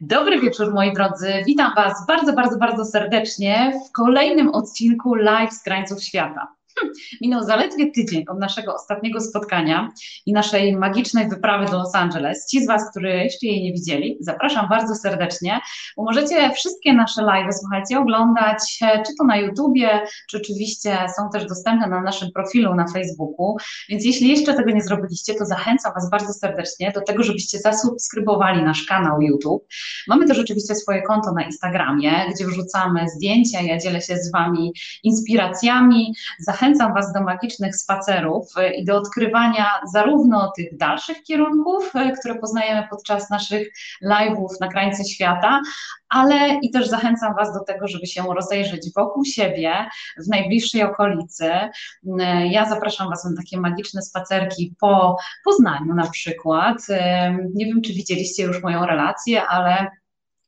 Dobry wieczór moi drodzy, witam Was bardzo, bardzo, bardzo serdecznie w kolejnym odcinku Live z krańców świata. Minął zaledwie tydzień od naszego ostatniego spotkania i naszej magicznej wyprawy do Los Angeles. Ci z Was, którzy jeszcze jej nie widzieli, zapraszam bardzo serdecznie, bo możecie wszystkie nasze live, słuchajcie, oglądać e, czy to na YouTubie, czy oczywiście są też dostępne na naszym profilu na Facebooku. Więc jeśli jeszcze tego nie zrobiliście, to zachęcam Was bardzo serdecznie do tego, żebyście zasubskrybowali nasz kanał YouTube. Mamy też oczywiście swoje konto na Instagramie, gdzie wrzucamy zdjęcia, ja dzielę się z Wami inspiracjami. Zachęcam zachęcam Was do magicznych spacerów e, i do odkrywania zarówno tych dalszych kierunków, e, które poznajemy podczas naszych live'ów na krańce świata, ale i też zachęcam Was do tego, żeby się rozejrzeć wokół siebie, w najbliższej okolicy. E, ja zapraszam Was na takie magiczne spacerki po Poznaniu na przykład. Nie wiem, czy widzieliście już moją relację, ale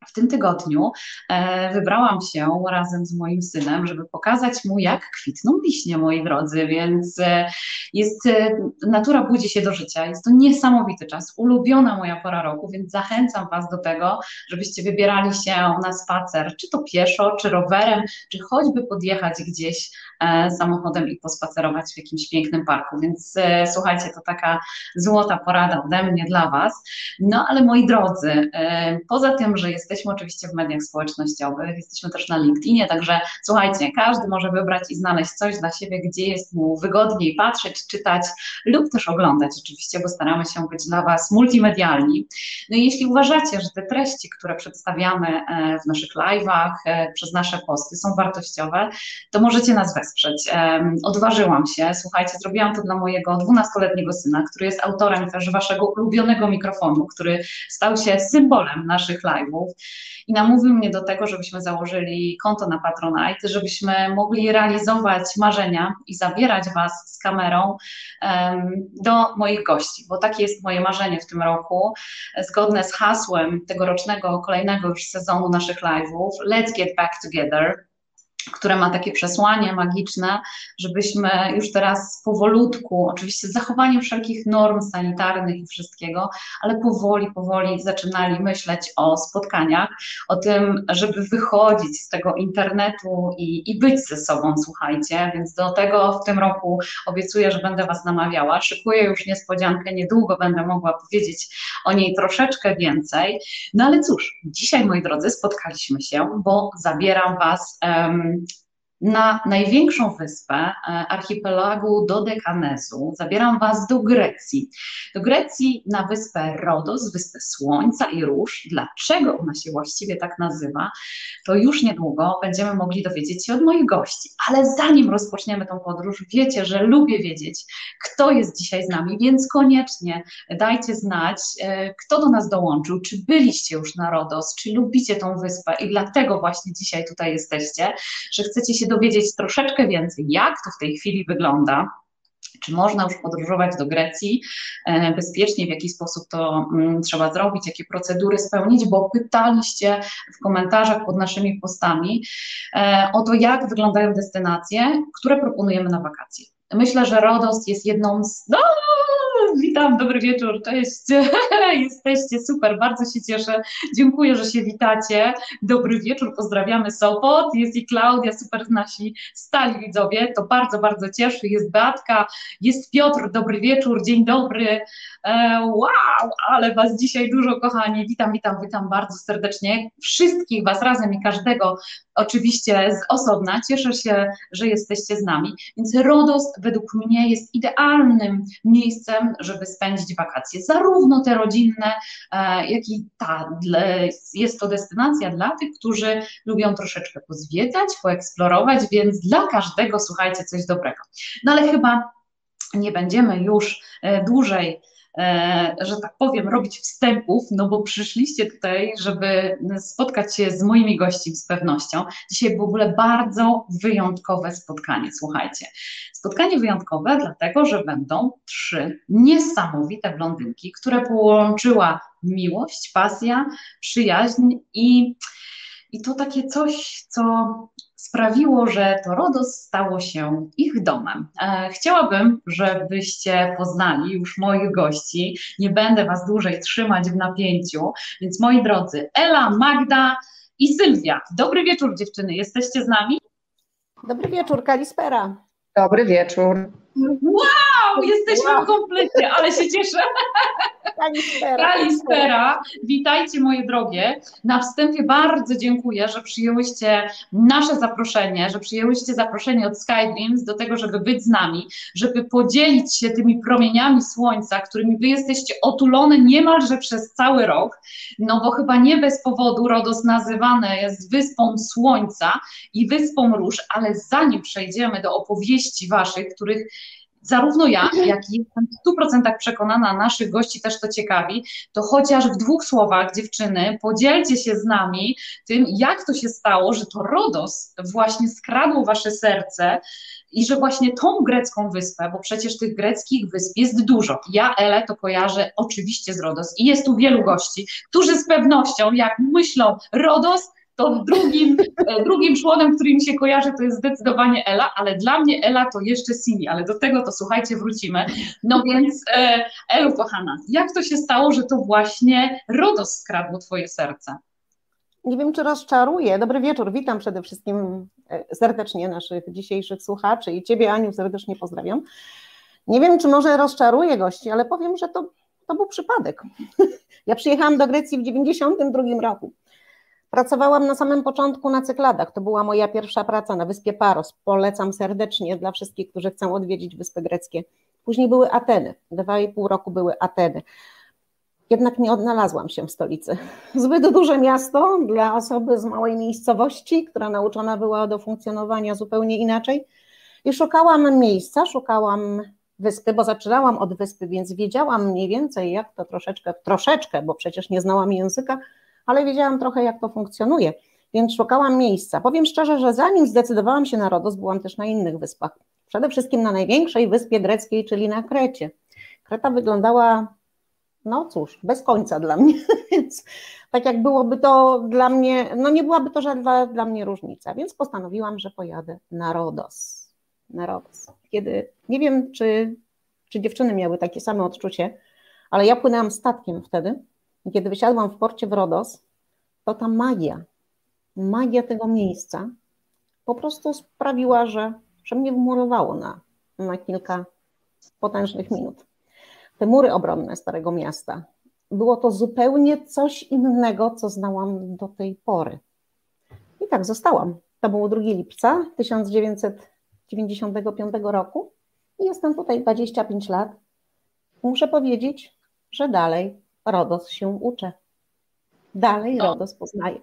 w tym tygodniu e, wybrałam się razem z moim synem, żeby pokazać mu, jak kwitną wiśnie, moi drodzy, więc e, jest, e, natura budzi się do życia, jest to niesamowity czas, ulubiona moja pora roku, więc zachęcam Was do tego, żebyście wybierali się na spacer, czy to pieszo, czy rowerem, czy choćby podjechać gdzieś samochodem i pospacerować w jakimś pięknym parku, więc słuchajcie, to taka złota porada ode mnie dla Was, no ale moi drodzy, poza tym, że jesteśmy Jesteśmy oczywiście w mediach społecznościowych, jesteśmy też na LinkedInie, także słuchajcie, każdy może wybrać i znaleźć coś dla siebie, gdzie jest mu wygodniej patrzeć, czytać lub też oglądać oczywiście, bo staramy się być dla Was multimedialni. No i jeśli uważacie, że te treści, które przedstawiamy e, w naszych live'ach, e, przez nasze posty są wartościowe, to możecie nas wesprzeć. Odważyłam się, słuchajcie, zrobiłam to dla mojego 12-letniego syna, który jest autorem też Waszego ulubionego mikrofonu, który stał się symbolem naszych live'ów i namówił mnie do tego, żebyśmy założyli konto na Patronite, żebyśmy mogli realizować marzenia i zabierać Was z kamerą um, do moich gości, bo takie jest moje marzenie w tym roku, zgodne z hasłem tegorocznego, kolejnego już sezonu naszych live'ów Let's Get Back Together które ma takie przesłanie magiczne, żebyśmy już teraz powolutku, oczywiście z zachowaniem wszelkich norm sanitarnych i wszystkiego, ale powoli, powoli zaczynali myśleć o spotkaniach, o tym, żeby wychodzić z tego internetu i, i być ze sobą, słuchajcie, więc do tego w tym roku obiecuję, że będę Was namawiała. Szykuję już niespodziankę, niedługo będę mogła powiedzieć o niej troszeczkę więcej. No ale cóż, dzisiaj, moi drodzy, spotkaliśmy się, bo zabieram Was. Um, na największą wyspę e, archipelagu Dodekanezu. Zabieram Was do Grecji. Do Grecji na wyspę Rodos, wyspę Słońca i Róż. Dlaczego ona się właściwie tak nazywa, to już niedługo będziemy mogli dowiedzieć się od moich gości. Ale zanim rozpoczniemy tą podróż, wiecie, że lubię wiedzieć, kto jest dzisiaj z nami, więc koniecznie dajcie znać, e, kto do nas dołączył, czy byliście już na Rodos, czy lubicie tą wyspę i dlatego właśnie dzisiaj tutaj jesteście, że chcecie się dowiedzieć troszeczkę więcej, jak to w tej chwili wygląda, czy można już podróżować do Grecji e, bezpiecznie, w jaki sposób to mm, trzeba zrobić, jakie procedury spełnić, bo pytaliście w komentarzach pod naszymi postami e, o to, jak wyglądają destynacje, które proponujemy na wakacje. Myślę, że Rodos jest jedną z. No, witam, dobry wieczór, cześć. Jesteście super, bardzo się cieszę. Dziękuję, że się witacie. Dobry wieczór, pozdrawiamy Sopot. Jest i Klaudia, super nasi stali widzowie. To bardzo, bardzo cieszy. Jest Beatka, jest Piotr, dobry wieczór, dzień dobry. E, wow, ale Was dzisiaj dużo, kochani. Witam, witam, witam bardzo serdecznie. Wszystkich Was razem i każdego oczywiście z osobna. Cieszę się, że jesteście z nami. Więc Rodos według mnie jest idealnym miejscem, żeby spędzić wakacje. Zarówno te rodzinne, e, jak i ta. Jest to destynacja dla tych, którzy lubią troszeczkę pozwiedzać, poeksplorować, więc dla każdego słuchajcie coś dobrego. No ale chyba nie będziemy już e, dłużej że tak powiem, robić wstępów, no bo przyszliście tutaj, żeby spotkać się z moimi gośćmi z pewnością. Dzisiaj w ogóle bardzo wyjątkowe spotkanie, słuchajcie. Spotkanie wyjątkowe, dlatego że będą trzy niesamowite blondynki, które połączyła miłość, pasja, przyjaźń i, i to takie coś, co sprawiło, że to RODOS stało się ich domem. E, chciałabym, żebyście poznali już moich gości. Nie będę Was dłużej trzymać w napięciu, więc moi drodzy, Ela, Magda i Sylwia. Dobry wieczór dziewczyny, jesteście z nami? Dobry wieczór, Kalispera. Dobry wieczór. Wow, jesteśmy wow. w komplecie, ale się cieszę. Kalispera. Kalispera. Witajcie moje drogie. Na wstępie bardzo dziękuję, że przyjęłyście nasze zaproszenie, że przyjęłyście zaproszenie od Skydreams do tego, żeby być z nami, żeby podzielić się tymi promieniami słońca, którymi wy jesteście otulone niemalże przez cały rok, no bo chyba nie bez powodu Rodos nazywane jest wyspą słońca i wyspą róż, ale zanim przejdziemy do opowieści waszych, których zarówno ja, jak i jestem w 100% przekonana, naszych gości też to ciekawi, to chociaż w dwóch słowach, dziewczyny, podzielcie się z nami tym, jak to się stało, że to Rodos właśnie skradło wasze serce i że właśnie tą grecką wyspę, bo przecież tych greckich wysp jest dużo. Ja Ele to kojarzę oczywiście z Rodos i jest tu wielu gości, którzy z pewnością, jak myślą Rodos, to drugim, e, drugim członem, który mi się kojarzy, to jest zdecydowanie Ela, ale dla mnie Ela to jeszcze Sini, ale do tego to słuchajcie, wrócimy. No więc e, Elu, kochana, jak to się stało, że to właśnie Rodos skradło twoje serce? Nie wiem, czy rozczaruję. Dobry wieczór, witam przede wszystkim e, serdecznie naszych dzisiejszych słuchaczy i Ciebie, Aniu, serdecznie pozdrawiam. Nie wiem, czy może rozczaruję gości, ale powiem, że to, to był przypadek. Ja przyjechałam do Grecji w 1992 roku. Pracowałam na samym początku na Cykladach. To była moja pierwsza praca na wyspie Paros. Polecam serdecznie dla wszystkich, którzy chcą odwiedzić Wyspy Greckie. Później były Ateny. Dwa i pół roku były Ateny. Jednak nie odnalazłam się w stolicy. Zbyt duże miasto dla osoby z małej miejscowości, która nauczona była do funkcjonowania zupełnie inaczej. I szukałam miejsca, szukałam wyspy, bo zaczynałam od wyspy, więc wiedziałam mniej więcej, jak to troszeczkę, troszeczkę, bo przecież nie znałam języka, ale wiedziałam trochę, jak to funkcjonuje, więc szukałam miejsca. Powiem szczerze, że zanim zdecydowałam się na Rodos, byłam też na innych wyspach. Przede wszystkim na największej wyspie greckiej, czyli na Krecie. Kreta wyglądała, no cóż, bez końca dla mnie, więc tak jak byłoby to dla mnie, no nie byłaby to żadna dla mnie różnica, więc postanowiłam, że pojadę na Rodos. Na Rodos. Kiedy, nie wiem, czy, czy dziewczyny miały takie same odczucie, ale ja płynęłam statkiem wtedy i kiedy wysiadłam w porcie w Rodos, to ta magia, magia tego miejsca po prostu sprawiła, że, że mnie wmurowało na, na kilka potężnych minut. Te mury obronne Starego Miasta, było to zupełnie coś innego, co znałam do tej pory. I tak zostałam. To było 2 lipca 1995 roku i jestem tutaj 25 lat. Muszę powiedzieć, że dalej RODOS się uczę. Dalej no. RODOS poznaję.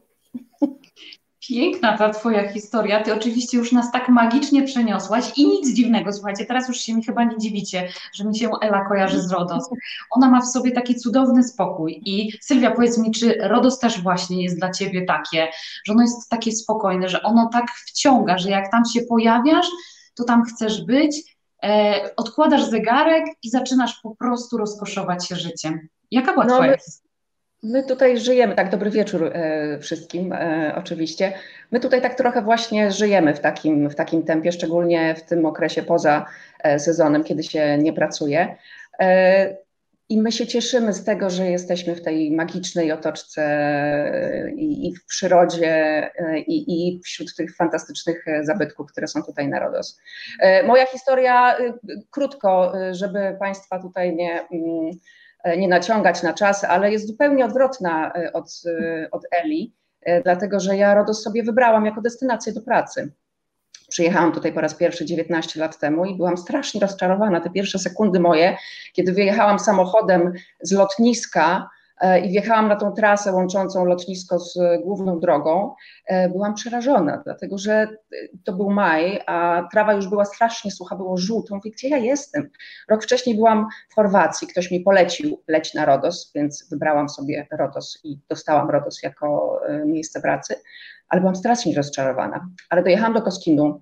Piękna ta Twoja historia. Ty oczywiście już nas tak magicznie przeniosłaś i nic dziwnego, słuchajcie, teraz już się mi chyba nie dziwicie, że mi się Ela kojarzy z RODOS. Ona ma w sobie taki cudowny spokój. I Sylwia, powiedz mi, czy RODOS też właśnie jest dla Ciebie takie, że ono jest takie spokojne, że ono tak wciąga, że jak tam się pojawiasz, to tam chcesz być, e, odkładasz zegarek i zaczynasz po prostu rozkoszować się życiem. Jaka była no, Twoja historia? My tutaj żyjemy, tak dobry wieczór e, wszystkim e, oczywiście. My tutaj tak trochę właśnie żyjemy w takim, w takim tempie, szczególnie w tym okresie poza e, sezonem, kiedy się nie pracuje. E, I my się cieszymy z tego, że jesteśmy w tej magicznej otoczce e, i, i w przyrodzie, e, i, i, wśród tych fantastycznych zabytków, które są tutaj na Rodos. Moja historia, krótko, żeby Państwa tutaj nie mm, nie naciągać na czas, ale jest zupełnie odwrotna e, od, e, od Eli, dlatego że ja Rodos sobie wybrałam jako destynację do pracy. Przyjechałam tutaj po raz pierwszy 19 lat temu i byłam strasznie rozczarowana. Te pierwsze sekundy moje, kiedy wyjechałam samochodem z lotniska, E, i wjechałam na tą trasę łączącą lotnisko z główną drogą, e, byłam przerażona, dlatego że to był maj, a trawa już była strasznie sucha, było żółto. Mówię, gdzie ja jestem? Rok wcześniej byłam w Chorwacji, ktoś mi polecił leć na Rodos, więc wybrałam sobie Rodos i dostałam Rodos jako e, miejsce pracy, ale byłam strasznie rozczarowana. Ale dojechałam do Koskinu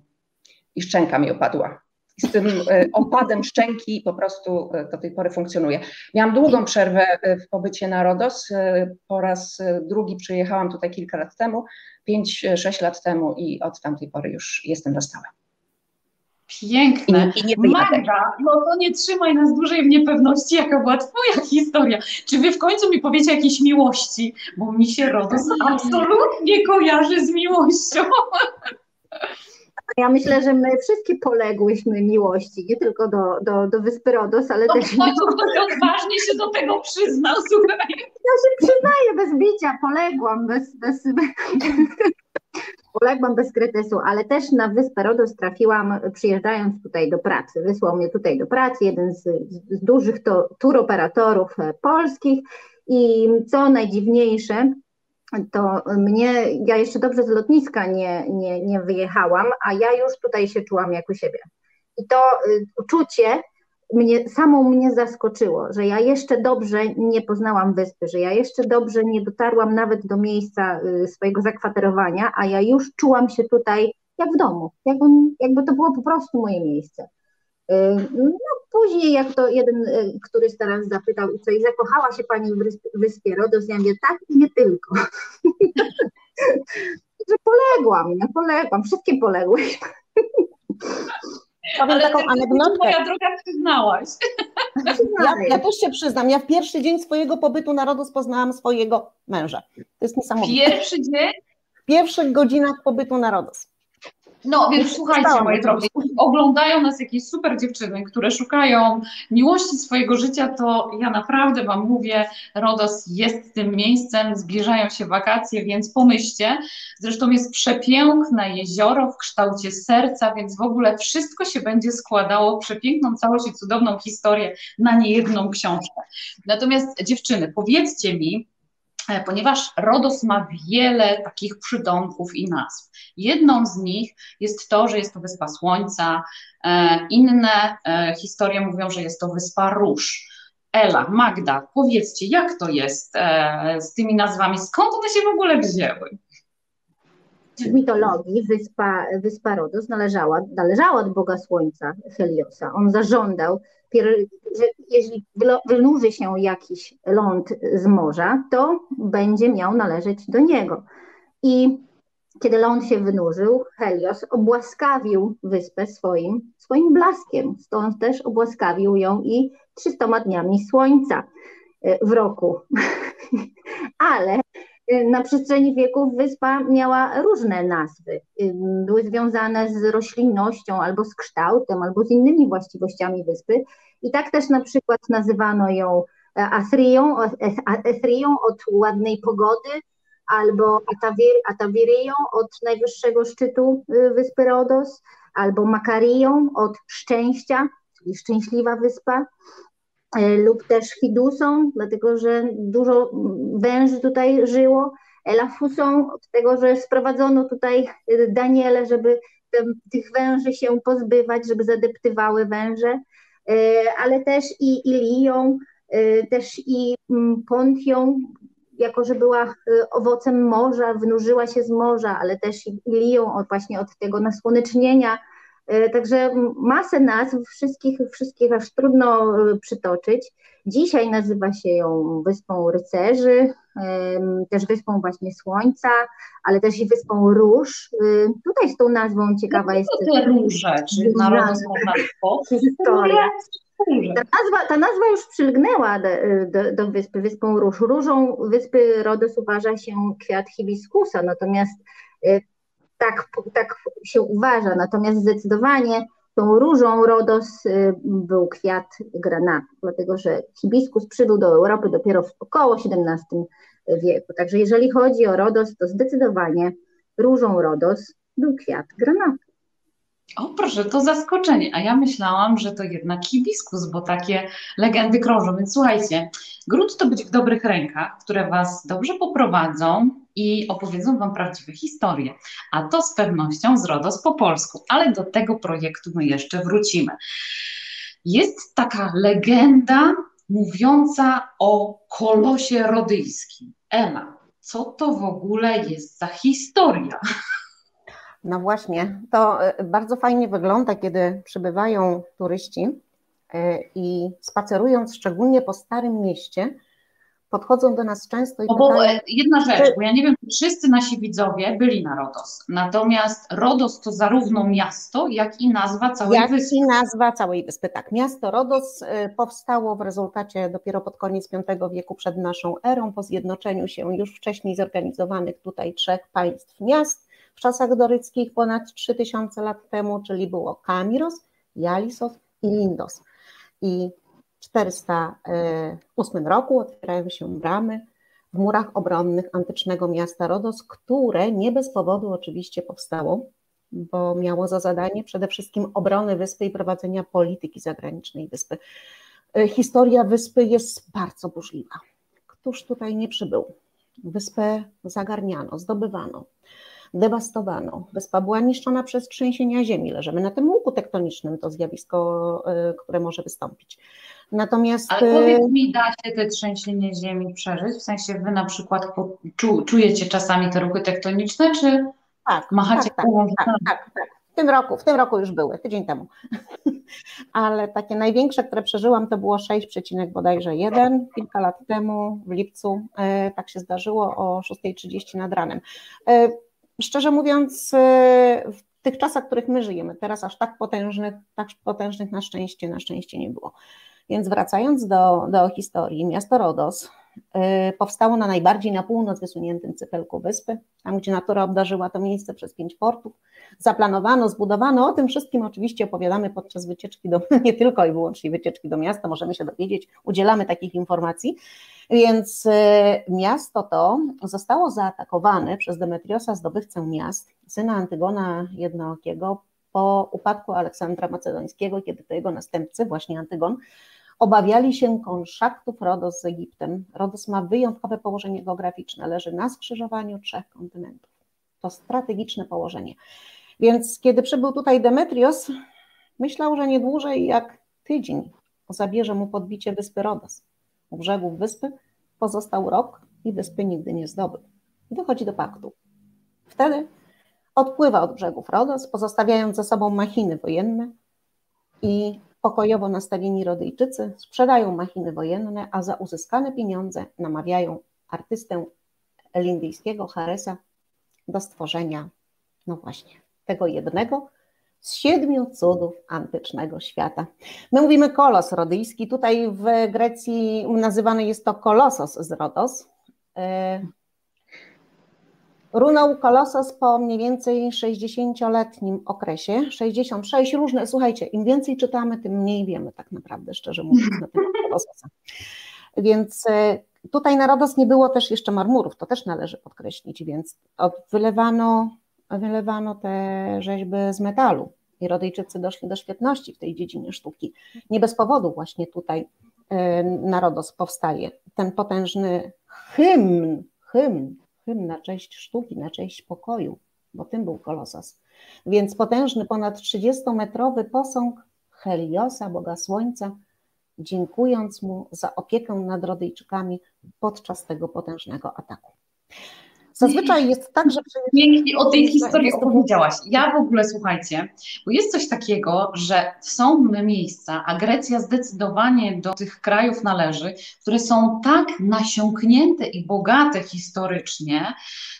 i szczęka mi opadła. Z tym e, opadem szczęki po prostu e, do tej pory funkcjonuje. Miałam długą przerwę e, w pobycie na RODOS. Po raz drugi przyjechałam tutaj kilka lat temu, 5-6 lat temu i od tamtej pory już jestem na stałe. Piękne. I, i Magda, no to nie trzymaj nas dłużej w niepewności, jaka była twoja historia. Czy wy w końcu mi powiecie jakieś miłości? Bo mi się RODOS absolutnie kojarzy z miłością. Ja myślę, że my wszystkie poległyśmy miłości, nie tylko do, do, do Wyspy Rodos, ale no, też... Końcu ktoś odważnie się do tego przyznał, słuchaj. Ja się przyznaję bez bicia, poległam, bez, bez, poległam bez krytysu, ale też na Wyspę Rodos trafiłam przyjeżdżając tutaj do pracy. Wysłał mnie tutaj do pracy jeden z, z dużych to, turoperatorów polskich i co najdziwniejsze, to mnie, ja jeszcze dobrze z lotniska nie, nie, nie wyjechałam, a ja już tutaj się czułam jak u siebie. I to y, uczucie mnie, mnie zaskoczyło, że ja jeszcze dobrze nie poznałam wyspy, że ja jeszcze dobrze nie dotarłam nawet do miejsca y, swojego zakwaterowania, a ja już czułam się tutaj jak w domu, jakby, jakby to było po prostu moje miejsce. Y, no później, jak to jeden, y, który teraz zapytał, co i zakochała się Pani w wyspie Rodos, ja mówię, tak i nie tylko. że poległam, ja poległam, wszystkie poległy. Powiem Ale taką anegdotkę. Moja droga przyznałaś. Ja, ja, też się przyznam, ja w pierwszy dzień swojego pobytu na Rodos poznałam swojego męża. To jest niesamowite. Pierwszy dzień? W pierwszych godzinach pobytu na Rodos. No więc słuchajcie, moje drogie, oglądają nas jakieś super dziewczyny, które szukają miłości swojego życia, to ja naprawdę Wam mówię, Rodos jest tym miejscem, zbliżają się wakacje, więc pomyślcie. Zresztą jest przepiękne jezioro w kształcie serca, więc w ogóle wszystko się będzie składało w przepiękną całość i cudowną historię na niejedną książkę. Natomiast dziewczyny, powiedzcie mi, ponieważ RODOS ma wiele takich przydomków i nazw. Jedną z nich jest to, że jest to wyspa Słońca, e, inne e, historie mówią, że jest to wyspa Róż. Ela, Magda, powiedzcie, jak to jest z tymi nazwami? Skąd one się w ogóle wzięły? W mitologii wyspa, wyspa Rodos należała, należała od Boga Słońca Heliosa. On zażądał że jeśli wynurzy się jakiś ląd z morza, to będzie miał należeć do niego. I kiedy ląd się wynurzył, Helios obłaskawił wyspę swoim, swoim blaskiem, stąd też obłaskawił ją i 300 dniami słońca e, w roku. Ale na przestrzeni wieków wyspa miała różne nazwy. Y, były związane z roślinnością, albo z kształtem, albo z innymi właściwościami wyspy. I tak też na przykład nazywano ją e, Athrią, Athrią od ładnej pogody, albo Atawiryją od najwyższego szczytu y, wyspy Rodos, albo Makarią od szczęścia, czyli szczęśliwa wyspa. E, lub też Fidusą, dlatego że dużo węży tutaj żyło, Elafusą, od tego, że sprowadzono tutaj e, Daniele, żeby tych węży się pozbywać, żeby zadeptywały węże, e, ale też i Ilią, też i mm, Pontią, jako że była owocem morza, wynurzyła się z morza, ale też Ilią właśnie od tego nasłonecznienia także masę nazw, wszystkich, wszystkich aż trudno e, przytoczyć. Dzisiaj nazywa się ją Wyspą Rycerzy, też Wyspą właśnie Słońca, ale też i Wyspą Róż. E, tutaj z tą nazwą ciekawa no, jest... te róże, czy Historia. Ta nazwa, ta nazwa już przylgnęła do, do, do, wyspy, wyspą Róż. Różą wyspy Rodos uważa się kwiat hibiskusa, natomiast tak, tak się uważa, natomiast zdecydowanie tą różą Rodos y, był kwiat granatu, dlatego że hibiskus przybył do Europy dopiero w około XVII wieku. Także jeżeli chodzi o Rodos, to zdecydowanie różą Rodos był kwiat granatu. O proszę, to zaskoczenie, a ja myślałam, że to jednak hibiskus, bo takie legendy krążą. Więc słuchajcie, grunt to być w dobrych rękach, które Was dobrze poprowadzą i opowiedzą Wam prawdziwe historie. A to z pewnością z RODOS po polsku, ale do tego projektu my jeszcze wrócimy. Jest taka legenda mówiąca o kolosie rodyjskim. Ela, co to w ogóle jest za historia? No właśnie, to e, bardzo fajnie wygląda, kiedy przybywają turyści e, i spacerując szczególnie po Starym Mieście, podchodzą do nas często i bo, pytają... E, jedna rzecz, bo ja nie wiem, wszyscy nasi widzowie byli na Rodos, natomiast Rodos to zarówno miasto, jak i nazwa całej jak wyspy. i nazwa całej wyspy, tak. Miasto Rodos powstało w rezultacie dopiero pod koniec V wieku przed naszą erą, po zjednoczeniu się już wcześniej zorganizowanych tutaj trzech państw miast, w czasach doryckich ponad 3000 lat temu, czyli było Kamiros, Jalisos i Lindos. I 408 roku otwierają się bramy w murach obronnych antycznego miasta Rodos, które nie bez powodu oczywiście powstało, bo miało za zadanie przede wszystkim obrony wyspy i prowadzenia polityki zagranicznej wyspy. Historia wyspy jest bardzo burzliwa. Któż tutaj nie przybył? Wyspę zagarniano, zdobywano dewastowano. Wyspa była niszczona przez trzęsienia ziemi. Leżymy na tym łuku tektonicznym, to zjawisko, y, które może wystąpić. Natomiast. Ale powiedz mi, da się te trzęsienie ziemi przeżyć? W sensie wy na przykład czujecie czasami te ruchy tektoniczne, czy tak, machacie tak, tak, tak, tak, tak. W tym roku, w tym roku już były, tydzień temu. Ale takie największe, które przeżyłam, to było 6, bodajże 1 kilka lat temu w lipcu. Y, tak się zdarzyło o 6.30 nad ranem. Szczerze mówiąc, y, w tych czasach, w których my żyjemy, teraz aż tak potężnych, tak potężnych na szczęście, na szczęście nie było. Więc wracając do, do historii, miasto Rodos powstało na najbardziej na północ wysuniętym cypelku wyspy, tam gdzie natura obdarzyła to miejsce przez pięć portów. Zaplanowano, zbudowano, o tym wszystkim oczywiście opowiadamy podczas wycieczki do, nie tylko i wyłącznie wycieczki do miasta, możemy się dowiedzieć, udzielamy takich informacji. Więc y, miasto to zostało zaatakowane przez Demetriosa, zdobywcę miast, syna Antygona Jednookiego, po upadku Aleksandra Macedońskiego, kiedy to jego następcy, właśnie Antygon, obawiali się konszaktów Rodos z Egiptem. Rodos ma wyjątkowe położenie geograficzne, leży na skrzyżowaniu trzech kontynentów. To strategiczne położenie. Więc kiedy przybył tutaj Demetrios, myślał, że nie dłużej jak tydzień zabierze mu podbicie wyspy Rodos. U brzegów wyspy pozostał rok i wyspy nigdy nie zdobył. I dochodzi do paktu. Wtedy odpływa od brzegów Rodos, pozostawiając za sobą machiny wojenne i pokojowo nastawieni Rodyjczycy sprzedają machiny wojenne, a za uzyskane pieniądze namawiają artystę elindyjskiego Haresa do stworzenia, no właśnie, tego jednego z siedmiu cudów antycznego świata. My mówimy kolos rodyjski, tutaj w Grecji nazywany jest to kolosos z Rodos. Runął kolosos po mniej więcej 60-letnim okresie, 66 różne, słuchajcie, im więcej czytamy, tym mniej wiemy tak naprawdę, szczerze mówiąc, na temat. Więc e, tutaj na Rodos nie było też jeszcze marmurów, to też należy podkreślić, więc wylewano wylewano te rzeźby z metalu i doszli do świetności w tej dziedzinie sztuki. Nie bez powodu właśnie tutaj e, Narodos powstaje. Ten potężny hymn, hymn, hymn na cześć sztuki, na cześć pokoju, bo tym był Kolosas. Więc potężny, ponad 30-metrowy posąg Heliosa, Boga Słońca, dziękując mu za opiekę nad Rodyjczykami podczas tego potężnego ataku. Zazwyczaj jest tak, że. Pięknie o tej historii opowiedziałaś. Ja w ogóle słuchajcie, bo jest coś takiego, że są miejsca, a Grecja zdecydowanie do tych krajów należy, które są tak nasiąknięte i bogate historycznie.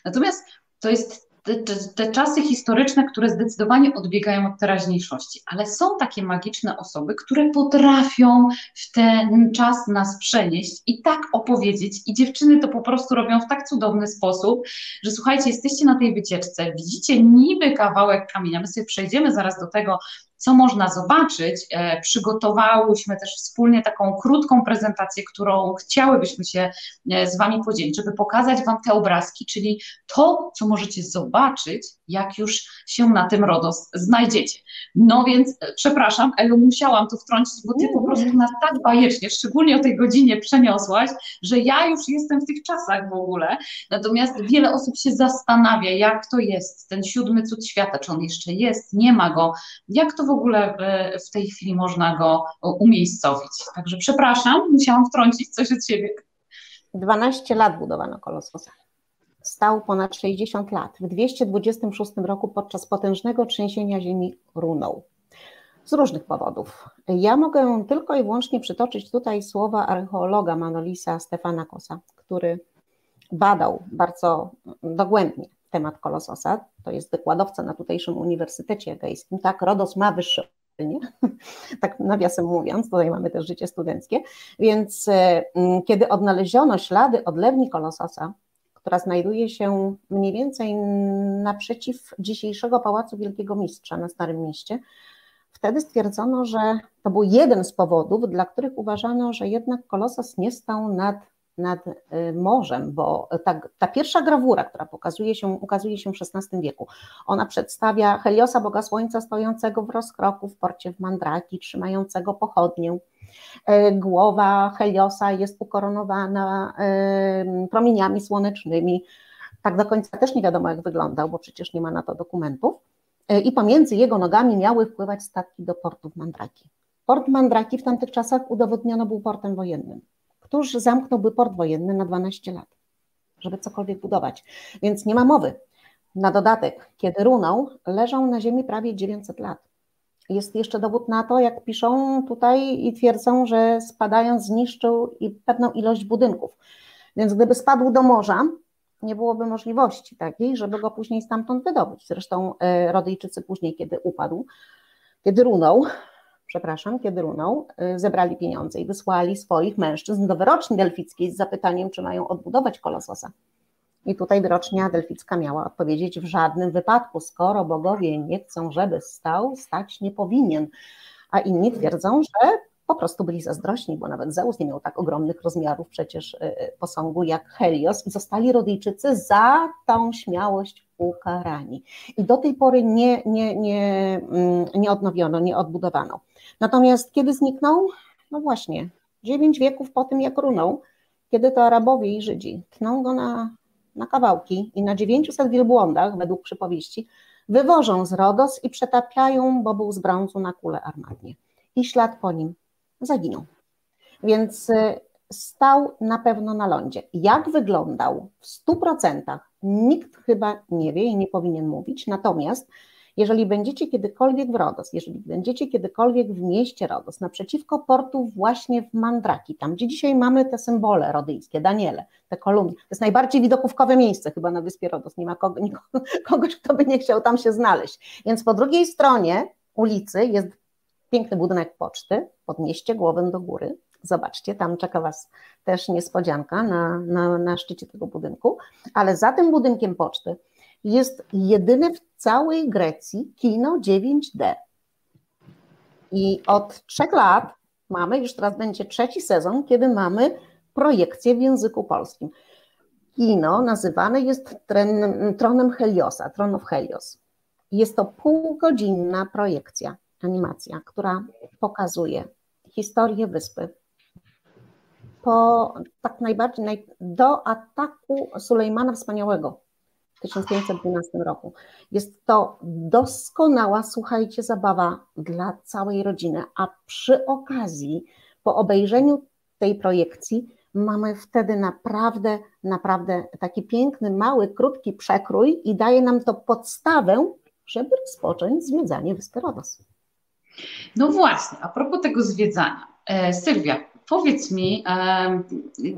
Natomiast to jest te, te, te, czasy historyczne, które zdecydowanie odbiegają od teraźniejszości, ale są takie magiczne osoby, które potrafią w ten czas nas przenieść i tak opowiedzieć. I dziewczyny to po prostu robią w tak cudowny sposób, że słuchajcie, jesteście na tej wycieczce, widzicie niby kawałek kamienia. My sobie przejdziemy zaraz do tego, co można zobaczyć. E, przygotowałyśmy też wspólnie taką krótką prezentację, którą chciałybyśmy się e, z Wami podzielić, żeby pokazać Wam te obrazki, czyli to, co możecie zobaczyć, jak już się na tym RODOS znajdziecie. No więc e, przepraszam, Elu, musiałam to wtrącić, bo Ty po prostu nas tak bajecznie, szczególnie o tej godzinie przeniosłaś, że ja już jestem w tych czasach w ogóle. Natomiast wiele osób się zastanawia, jak to jest, ten siódmy cud świata, czy on jeszcze jest, nie ma go, jak to w ogóle w, tej chwili można go umiejscowić. Także przepraszam, musiałam wtrącić coś od siebie. 12 lat budowano Kolososa. stał ponad 60 lat. W 226 roku podczas potężnego trzęsienia ziemi runął. Z różnych powodów. Ja mogę tylko i wyłącznie przytoczyć tutaj słowa archeologa Manolisa Stefana Kosa, który badał bardzo dogłębnie temat kolososa. To jest wykładowca na tutejszym Uniwersytecie Egejskim. Tak, RODOS ma wyższe nie? tak nawiasem mówiąc, tutaj mamy też życie studenckie, więc e, kiedy odnaleziono ślady odlewni kolososa, która znajduje się mniej więcej naprzeciw dzisiejszego Pałacu Wielkiego Mistrza na Starym Mieście, wtedy stwierdzono, że to był jeden z powodów, dla których uważano, że jednak kolosos nie stał nad nad y, morzem, bo ta, ta, pierwsza grawura, która pokazuje się, ukazuje się w XVI wieku, ona przedstawia Heliosa, Boga Słońca, stojącego w rozkroku w porcie w Mandraki, trzymającego pochodnię. Y, głowa Heliosa jest ukoronowana y, promieniami słonecznymi. Tak do końca też nie wiadomo, jak wyglądał, bo przecież nie ma na to dokumentów. I pomiędzy jego nogami miały wpływać statki do portu w Mandraki. Port Mandraki w tamtych czasach udowodniono był portem wojennym któż zamknąłby port wojenny na 12 lat, żeby cokolwiek budować. Więc nie ma mowy. Na dodatek, kiedy runął, leżał na ziemi prawie 900 lat. Jest jeszcze dowód na to, jak piszą tutaj i twierdzą, że spadając zniszczył i pewną ilość budynków. Więc gdyby spadł do morza, nie byłoby możliwości takiej, żeby go później stamtąd wydobyć. Zresztą e, Rodyjczycy później, kiedy upadł, kiedy runął, przepraszam, kiedy runął, y, zebrali pieniądze i wysłali swoich mężczyzn do wyroczni delfickiej z zapytaniem, czy mają odbudować kolososa. I tutaj wyrocznia delficka miała odpowiedzieć w żadnym wypadku, skoro bogowie nie chcą, żeby stał, stać nie powinien. A inni twierdzą, że po prostu byli zazdrośni, bo nawet Zeus nie miał tak ogromnych rozmiarów przecież y, y, posągu jak Helios i zostali Rodyjczycy za tą śmiałość ukarani. I do tej pory nie, nie, nie, mm, nie odnowiono, nie odbudowano. Natomiast kiedy zniknął? No właśnie, dziewięć wieków po tym, jak runął, kiedy to Arabowie i Żydzi tną go na, na kawałki i na 900 wielbłądach, według przypowieści, wywożą z Rodos i przetapiają, bo był z brązu na kule armatnie. I ślad po nim zaginął. Więc y, stał na pewno na lądzie. Jak wyglądał w 100%, nikt chyba nie wie i nie powinien mówić. Natomiast jeżeli będziecie kiedykolwiek w Rodos, jeżeli będziecie kiedykolwiek w mieście Rodos, naprzeciwko portu właśnie w Mandraki, tam gdzie dzisiaj mamy te symbole rodyjskie, Daniele, te kolumny, to jest najbardziej widokówkowe miejsce chyba na wyspie Rodos, nie ma kogo, nikogo, kogoś, kto by nie chciał tam się znaleźć. Więc po drugiej stronie ulicy jest piękny budynek poczty, podnieście głowę do góry, zobaczcie, tam czeka Was też niespodzianka na, na, na szczycie tego budynku, ale za tym budynkiem poczty jest jedyne w całej Grecji kino 9D. I od trzech lat mamy, już teraz będzie trzeci sezon, kiedy mamy projekcję w języku polskim. Kino nazywane jest tren, tronem Heliosa, Tron of Helios. Jest to półgodzinna projekcja, animacja, która pokazuje historię wyspy. Po tak najbardziej naj, do ataku Sulejmana Wspaniałego 1512 roku. Jest to doskonała, słuchajcie, zabawa dla całej rodziny, a przy okazji, po obejrzeniu tej projekcji, mamy wtedy naprawdę, naprawdę taki piękny, mały, krótki przekrój i daje nam to podstawę, żeby rozpocząć zwiedzanie Wyspy Rodos. No właśnie, a propos tego zwiedzania. E, Sylwia, Powiedz mi,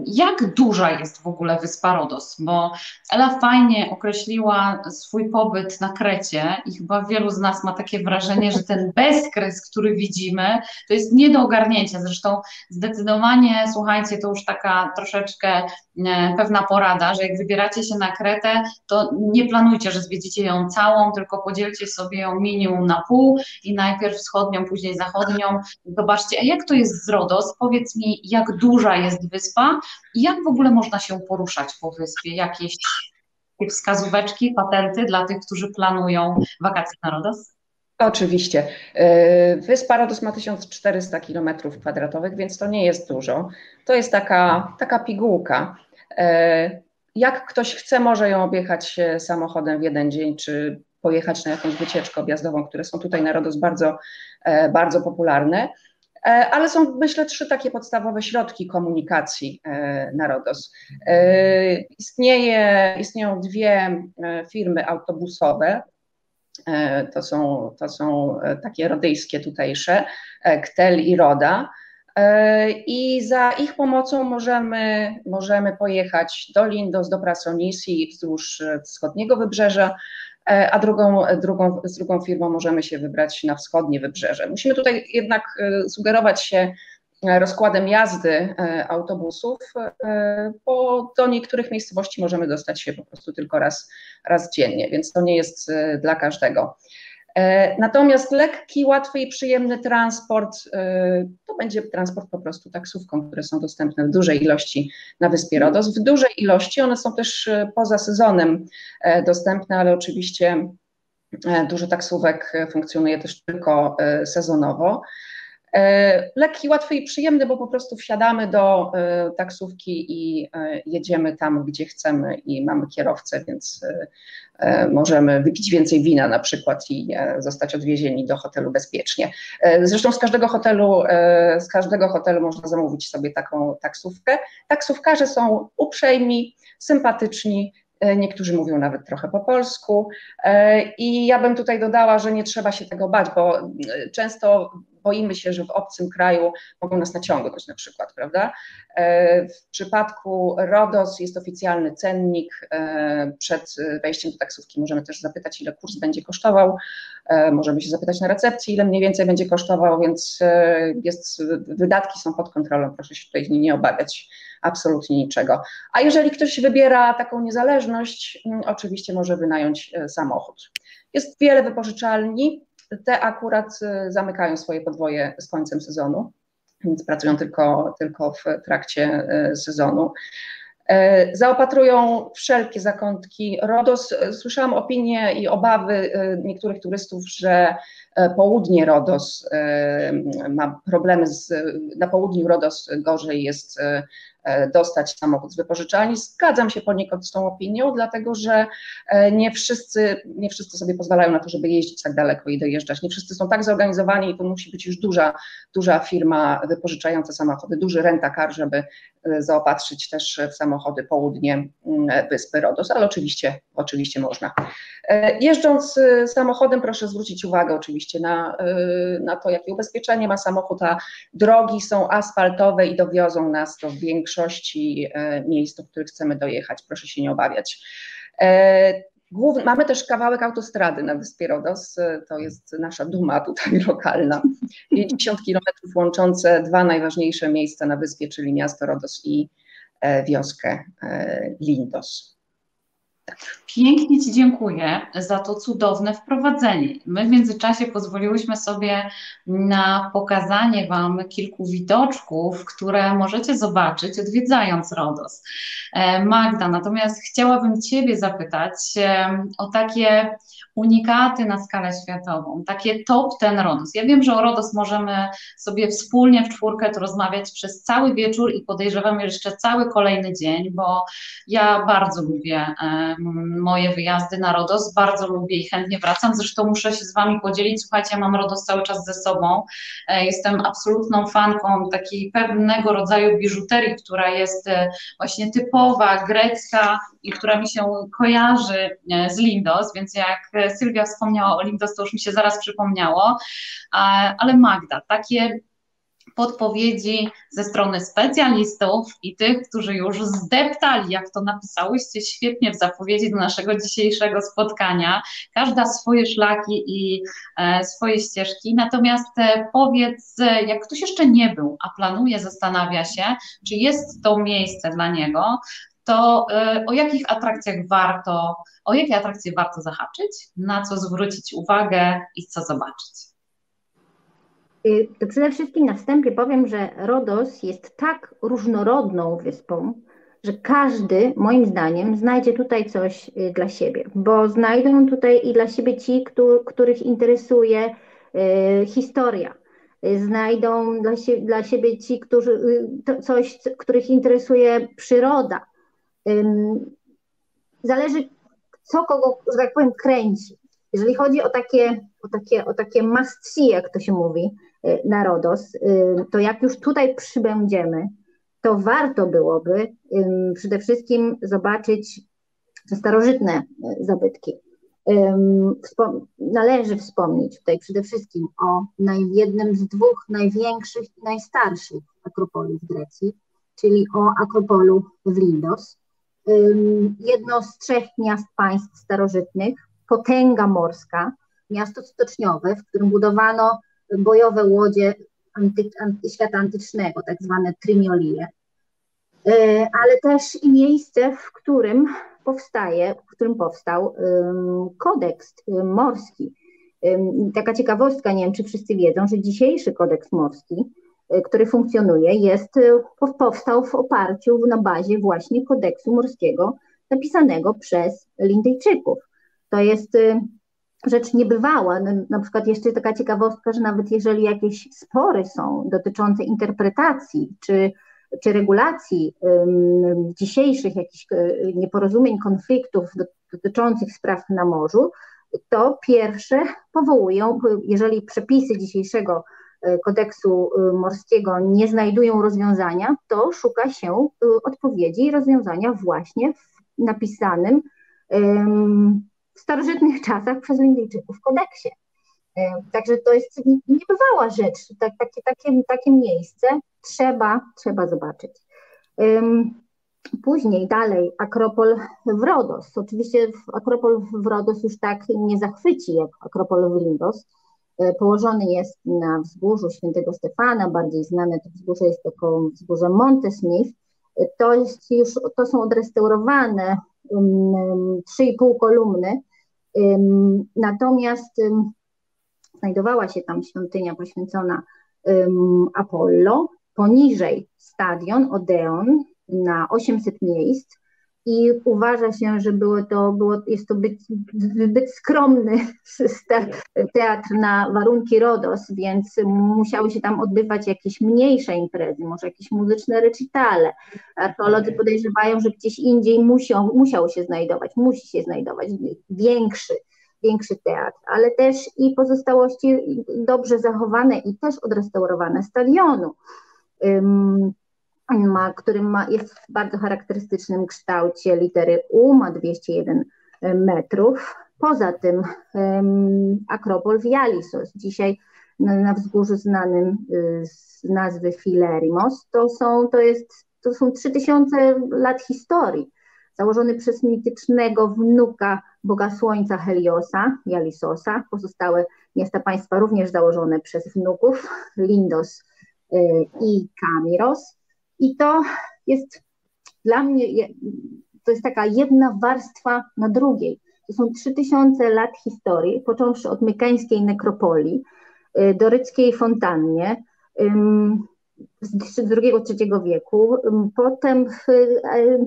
jak duża jest w ogóle wyspa Rodos? Bo Ela fajnie określiła swój pobyt na Krecie i chyba wielu z nas ma takie wrażenie, że ten bezkres, który widzimy, to jest nie do ogarnięcia. Zresztą zdecydowanie, słuchajcie, to już taka troszeczkę e, pewna porada, że jak wybieracie się na Kretę, to nie planujcie, że zwiedzicie ją całą, tylko podzielcie sobie ją minium na pół i najpierw wschodnią, później zachodnią. Zobaczcie, a jak to jest z Rodos? Powiedz mi, mi, jak duża jest wyspa i jak w ogóle można się poruszać po wyspie? Jakieś wskazóweczki, patenty dla tych, którzy planują wakacje na Rodos? Oczywiście. E, wyspa Rodos ma 1400 km kwadratowych, więc to nie jest dużo. To jest taka, taka pigułka. E, jak ktoś chce, może ją objechać samochodem w jeden dzień, czy pojechać na jakąś wycieczkę objazdową, które są tutaj na Rodos bardzo, e, bardzo popularne. Ale są myślę trzy takie podstawowe środki komunikacji na RODOS. Istnieje, istnieją dwie firmy autobusowe, to są, to są takie rodyjskie tutejsze, KTEL i RODA. I za ich pomocą możemy, możemy pojechać do Lindos, do Prasonisi wzdłuż wschodniego wybrzeża, E, a drugą, drugą, z drugą firmą możemy się wybrać na wschodnie wybrzeże. Musimy tutaj jednak e, sugerować się e, rozkładem jazdy autobusów, bo do niektórych miejscowości możemy dostać się po prostu tylko raz, raz dziennie, więc to nie jest dla każdego. E, natomiast lekki, łatwy i przyjemny transport e, to będzie transport po prostu taksówką, które są dostępne w dużej ilości na wyspie Rodos. W dużej ilości one są też e, poza sezonem dostępne, ale oczywiście dużo taksówek funkcjonuje też tylko sezonowo. E, lekki, łatwy i przyjemny, bo po prostu wsiadamy do e, taksówki i e, jedziemy tam, gdzie chcemy i mamy kierowcę, więc możemy wypić więcej wina na przykład i zostać odwiezieni do hotelu bezpiecznie. Zresztą z każdego hotelu, z każdego hotelu można zamówić sobie taką taksówkę. Taksówkarze są uprzejmi, sympatyczni, Niektórzy mówią nawet trochę po polsku. I ja bym tutaj dodała, że nie trzeba się tego bać, bo często boimy się, że w obcym kraju mogą nas naciągnąć na przykład, prawda? E, w przypadku RODOS jest oficjalny cennik. E, przed wejściem do taksówki możemy też zapytać, ile kurs będzie kosztował. E, możemy się zapytać na recepcji, ile mniej więcej będzie kosztował, więc jest, wydatki są pod kontrolą, proszę się tutaj nie obawiać absolutnie niczego. A jeżeli ktoś wybiera taką niezależność, mm, oczywiście może wynająć samochód. Jest wiele wypożyczalni, te akurat y, zamykają swoje podwoje z końcem sezonu, więc pracują tylko, tylko w trakcie y, sezonu. E, zaopatrują wszelkie zakątki RODOS. Słyszałam opinie i obawy y, niektórych turystów, że e, południe RODOS ma problemy z, na południu RODOS gorzej jest E, dostać samochód z wypożyczalni. Zgadzam się poniekąd z tą opinią, dlatego że e, nie wszyscy, nie wszyscy sobie pozwalają na to, żeby jeździć tak daleko i dojeżdżać. Nie wszyscy są tak zorganizowani i to musi być już duża, duża firma wypożyczająca samochody, duży rentakar, żeby e, zaopatrzyć też w samochody południe mm, wyspy Rodos, ale oczywiście, oczywiście można. Jeżdżąc samochodem proszę zwrócić uwagę oczywiście na, na to, jakie ubezpieczenie ma samochód, a drogi są asfaltowe i dowiozą nas do większych większości e, miejsc, do których chcemy dojechać. Proszę się nie obawiać. E, mamy też kawałek autostrady na Wyspie Rodos, e, to jest nasza duma tutaj lokalna. 50 kilometrów łączące dwa najważniejsze miejsca na wyspie, czyli miasto Rodos i wioskę Lindos. Pięknie Ci dziękuję za to cudowne wprowadzenie. My w międzyczasie pozwoliłyśmy sobie na pokazanie Wam kilku widoczków, które możecie zobaczyć odwiedzając RODOS. E, Magda, natomiast chciałabym Ciebie zapytać e, o takie unikaty na skalę światową, takie top ten RODOS. Ja wiem, że o RODOS możemy sobie wspólnie w czwórkę tu rozmawiać przez cały wieczór i podejrzewam jeszcze cały kolejny dzień, bo ja bardzo lubię moje wyjazdy na RODOS, bardzo lubię i chętnie wracam, zresztą muszę się z Wami podzielić, słuchajcie, ja mam RODOS cały czas ze sobą, e, jestem absolutną fanką takiej pewnego rodzaju biżuterii, która jest e, właśnie typowa, grecka i która mi się kojarzy e, z Lindos, więc jak Sylwia wspomniała o Lindos, to już mi się zaraz przypomniało, ale Magda, takie podpowiedzi ze strony specjalistów i tych, którzy już zdeptali, jak to napisałyście świetnie w zapowiedzi do naszego dzisiejszego spotkania. Każda swoje szlaki i e, swoje ścieżki. Natomiast e, powiedz, e, jak ktoś jeszcze nie był, a planuje, zastanawia się, czy jest to miejsce dla niego, to o jakich atrakcjach warto, o jakie atrakcje warto zahaczyć, na co zwrócić uwagę i co zobaczyć? Y, przede wszystkim na wstępie powiem, że Rodos jest tak różnorodną wyspą, że każdy, moim zdaniem, znajdzie tutaj coś y, dla siebie, bo znajdą tutaj i dla siebie ci, których interesuje y, historia. Znajdą dla, dla siebie ci, którzy, coś, których interesuje przyroda. Zależy, co kogo, że tak powiem, kręci. Jeżeli chodzi o takie, o takie, o takie must see, jak to się mówi, na RODOS, to jak już tutaj przybędziemy, to warto byłoby przede wszystkim zobaczyć te starożytne zabytki. Należy wspomnieć tutaj przede wszystkim o jednym z dwóch największych i najstarszych akropoli w Grecji, czyli o akropolu w Lindos. Jedno z trzech miast państw starożytnych, potęga morska, miasto stoczniowe, w którym budowano bojowe łodzie anty, anty, świata antycznego, tak zwane trimiolie, ale też i miejsce, w którym powstaje, w którym powstał kodeks morski. Taka ciekawostka, nie wiem czy wszyscy wiedzą, że dzisiejszy kodeks morski, y, który funkcjonuje, jest, y, powstał w oparciu na bazie właśnie kodeksu morskiego napisanego przez Lindejczyków. To jest y, rzecz niebywała. Na przykład jeszcze taka ciekawostka, że nawet jeżeli jakieś spory są dotyczące interpretacji czy czy regulacji dzisiejszych jakichś nieporozumień, konfliktów dotyczących spraw na morzu, to pierwsze powołują, jeżeli przepisy dzisiejszego kodeksu e, morskiego nie znajdują rozwiązania, to szuka się odpowiedzi i rozwiązania właśnie w napisanym w starożytnych czasach przez Indyjczyków kodeksie. Także to jest niebywała rzecz, tak, takie, takie, takie miejsce trzeba, trzeba zobaczyć. Później dalej Akropol w Rodos. Oczywiście Akropol w Rodos już tak nie zachwyci jak Akropol w Lindos. E, położony jest na wzgórzu Świętego Stefana, bardziej znane to wzgórze jest jako wzgórze Monte Smith. E, to, jest już, to są odrestaurowane um, 3,5 kolumny, um, natomiast znajdowała się tam świątynia poświęcona Apollo, poniżej stadion Odeon na 800 miejsc i uważa się, że było to, było, jest to zbyt, zbyt skromny teatr na warunki RODOS, więc musiały się tam odbywać jakieś mniejsze imprezy, może jakieś muzyczne recitale. Archeolodzy podejrzewają, że gdzieś indziej musiał, musiał się znajdować, musi się znajdować większy, większy teatr, ale też i pozostałości dobrze zachowane i też odrestaurowane stadionu ma, który ma, jest w bardzo charakterystycznym kształcie litery U, ma 201 metrów. Poza tym Akropol w Jalisos, dzisiaj na, na wzgórzu znanym y, z nazwy Filerimos, to są, to jest, to są 3000 lat historii, założony przez mitycznego wnuka Boga Słońca Heliosa, Jalisosa. Pozostałe miasta państwa również założone przez wnuków, Lindos, Y, i Kamiros. I to jest dla mnie, to jest taka jedna warstwa na drugiej. To są 3000 lat historii, począwszy od mykańskiej nekropolii, y, do ryckiej fontannie, z II-III wieku, potem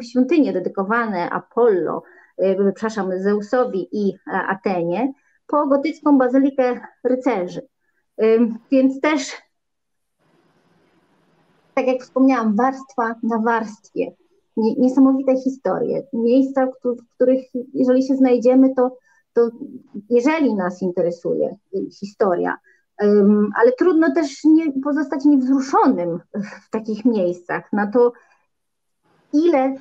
świątynie dedykowane Apollo, y, przepraszam, Zeusowi i Atenie, po gotycką bazylikę rycerzy. Więc też tak jak wspomniałam, warstwa na warstwie. Niesamowite historie, miejsca, w których jeżeli się znajdziemy, to, to jeżeli nas interesuje historia, ale trudno też nie pozostać niewzruszonym w takich miejscach na to, ile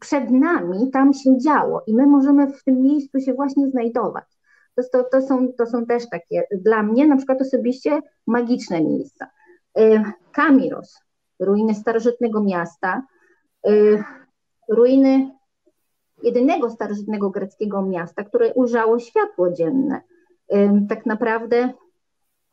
przed nami tam się działo i my możemy w tym miejscu się właśnie znajdować. To, to, to, są, to są też takie dla mnie na przykład osobiście magiczne miejsca. Kamiros, ruiny starożytnego miasta, y, ruiny jedynego starożytnego greckiego miasta, które ujrzało światło dzienne. Y, tak naprawdę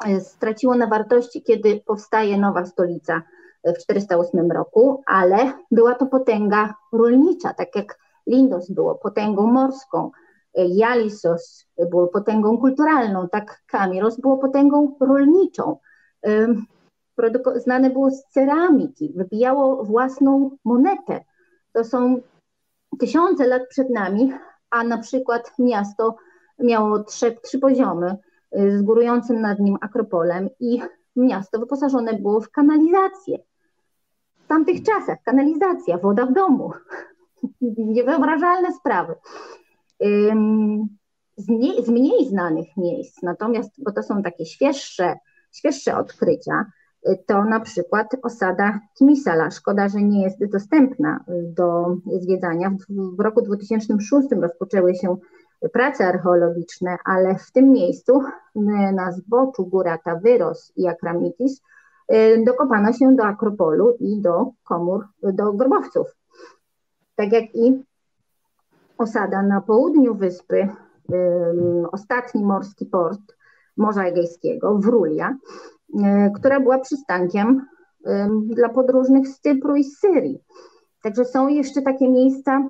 y, straciło na wartości, kiedy powstaje nowa stolica w 408 roku, ale była to potęga rolnicza, tak jak Lindos było potęgą morską, Jalisos było potęgą kulturalną, tak Kamiros było potęgą rolniczą znane było z ceramiki, wybijało własną monetę. To są tysiące lat przed nami, a na przykład miasto miało trzy, trzy poziomy y, z górującym nad nim akropolem i miasto wyposażone było w kanalizację. W tamtych czasach kanalizacja, woda w domu, niewyobrażalne sprawy. z, z mniej znanych miejsc, natomiast, bo to są takie świeższe, świeższe odkrycia, to na przykład osada Kimisala. Szkoda, że nie jest dostępna do zwiedzania. W, roku 2006 rozpoczęły się prace archeologiczne, ale w tym miejscu na zboczu góra Tawyros i Akramitis y, dokopano się do Akropolu i do komór, do grobowców. Tak jak i osada na południu wyspy, ostatni morski port Morza Egejskiego, Wrulia, która była przystankiem dla podróżnych z Cypru i z Syrii. Także są jeszcze takie miejsca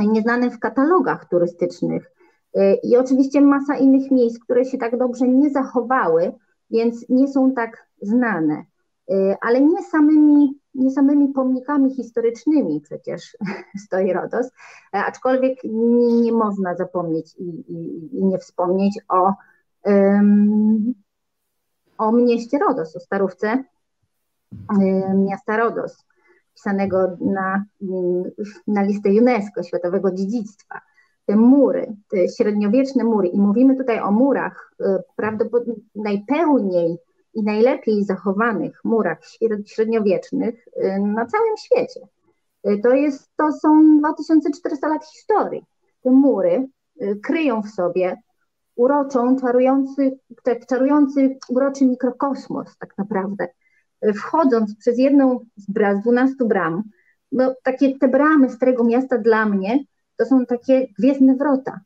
nieznane w katalogach turystycznych. Y, I oczywiście masa innych miejsc, które się tak dobrze nie zachowały, więc nie są tak znane. Ale nie samymi, nie samymi pomnikami historycznymi przecież stoi Rodos, e, aczkolwiek nie, nie można zapomnieć i, i, i nie wspomnieć o, um, o mieście Rodos, o starówce um, miasta Rodos wpisanego na, na listę UNESCO, Światowego Dziedzictwa. Te mury, te średniowieczne mury, i mówimy tutaj o murach y, prawdopodobnie najpełniej i najlepiej zachowanych murach średniowiecznych y, na całym świecie. Y, to, jest, to są 2400 lat historii. Te mury kryją w sobie uroczą, czarujący, czarujący, uroczy mikrokosmos tak naprawdę wchodząc przez jedną z, 12 bram, no takie te bramy Starego Miasta dla mnie to są takie gwiezdne wrota.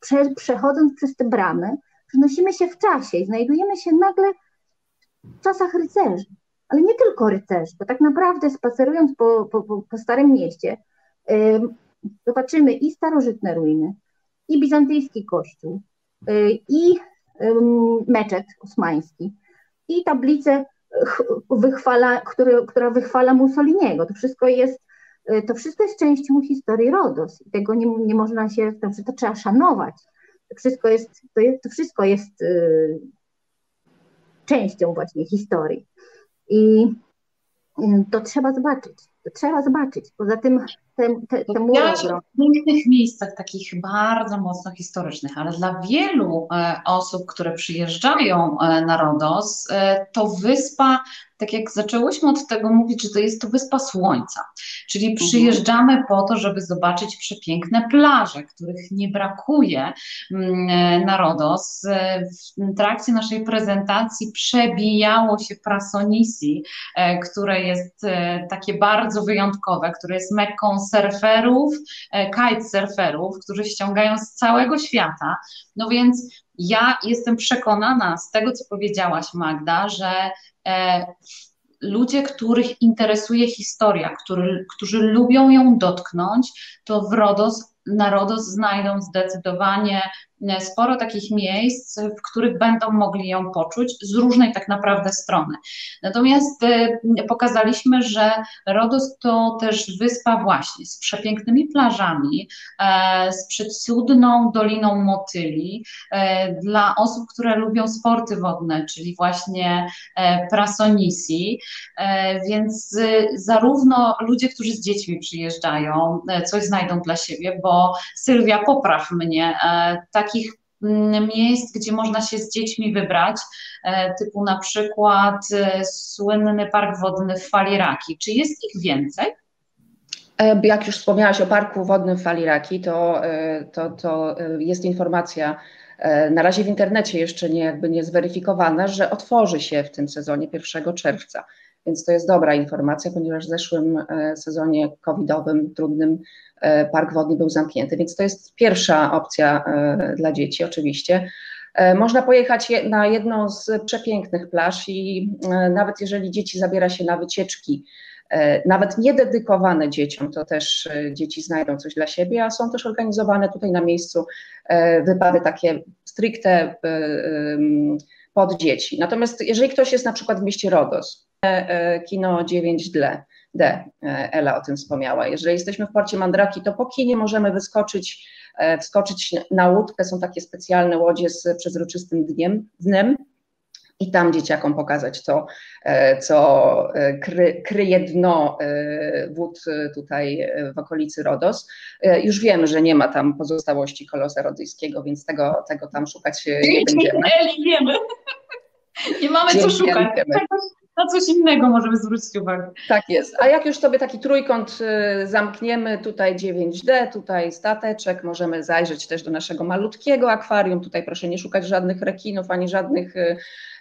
Prze, przechodząc przez te bramy, przenosimy się w czasie i znajdujemy się nagle w czasach rycerzy. Ale nie tylko rycerzy, bo tak naprawdę spacerując po, po, po, Starym Mieście, yy, zobaczymy i starożytne ruiny, i bizantyjski kościół, i yy, meczet osmański, i tablice wychwala, który, która wychwala Mussoliniego. To wszystko jest, y, to wszystko jest częścią historii RODOS i tego nie, nie można się, to, to trzeba szanować. To wszystko jest, to, jest, to wszystko jest y, częścią właśnie historii. I y, to trzeba zobaczyć. To trzeba zobaczyć. Poza tym te, te mury w pięknych miejscach, takich bardzo mocno historycznych, ale dla wielu e, osób, które przyjeżdżają e, na Rodos, e, to wyspa tak jak zaczęłyśmy od tego mówić, że to jest to wyspa słońca, czyli mhm. przyjeżdżamy po to, żeby zobaczyć przepiękne plaże, których nie brakuje mm, na Rodos. W trakcie naszej prezentacji przebijało się Prasonisi, które jest takie bardzo wyjątkowe, które jest mekką surferów, e, kitesurferów, którzy ściągają z całego świata. No więc ja jestem przekonana z tego, co powiedziałaś, Magda, że e, ludzie, których interesuje historia, który, którzy lubią ją dotknąć, to w RODOS, na RODOS znajdą zdecydowanie sporo takich miejsc, w których będą mogli ją poczuć z różnej tak naprawdę strony. Natomiast e, pokazaliśmy, że Rodos to też wyspa właśnie z przepięknymi plażami, e, z przecudną doliną motyli dla osób, które lubią sporty wodne, czyli właśnie prasonisi, więc zarówno ludzie, którzy z dziećmi przyjeżdżają, coś znajdą dla siebie, bo Sylwia, popraw mnie, tak takich mm, miejsc, gdzie można się z dziećmi wybrać, e, typu na przykład e, słynny park wodny w Faliraki. Czy jest ich więcej? E, jak już wspomniałaś o parku wodnym w Faliraki, to, to, to jest informacja na razie w internecie jeszcze nie, jakby nie zweryfikowana, że otworzy się w tym sezonie 1 czerwca. Więc to jest dobra informacja, ponieważ w zeszłym sezonie covidowym, trudnym, E, park wodny był zamknięty, więc to jest pierwsza opcja e, dla dzieci oczywiście. E, można pojechać na jedną z przepięknych plaż i nawet jeżeli dzieci zabiera się na wycieczki, nawet niededykowane dzieciom, to też dzieci znajdą coś dla siebie, a są też organizowane tutaj na miejscu wypady takie stricte pod dzieci. Natomiast jeżeli ktoś jest na przykład w mieście Rodos, kino 9D, D. E, Ela o tym wspomniała. Jeżeli jesteśmy w porcie Mandraki, to po kinie możemy wyskoczyć, e, wskoczyć na łódkę. Są takie specjalne łodzie z przezroczystym dniem, dnem. i tam dzieciakom pokazać to, e, co e, kry, kryje dno e, wód tutaj w okolicy Rodos. Już wiemy, że nie ma tam pozostałości kolosa rodyjskiego, więc tego, tego tam szukać nie będziemy. wiemy. Nie mamy co szukać. Na coś innego możemy zwrócić uwagę. Tak jest. A jak już sobie taki trójkąt zamkniemy, tutaj 9D, tutaj stateczek, możemy zajrzeć też do naszego malutkiego akwarium. Tutaj proszę nie szukać żadnych rekinów ani żadnych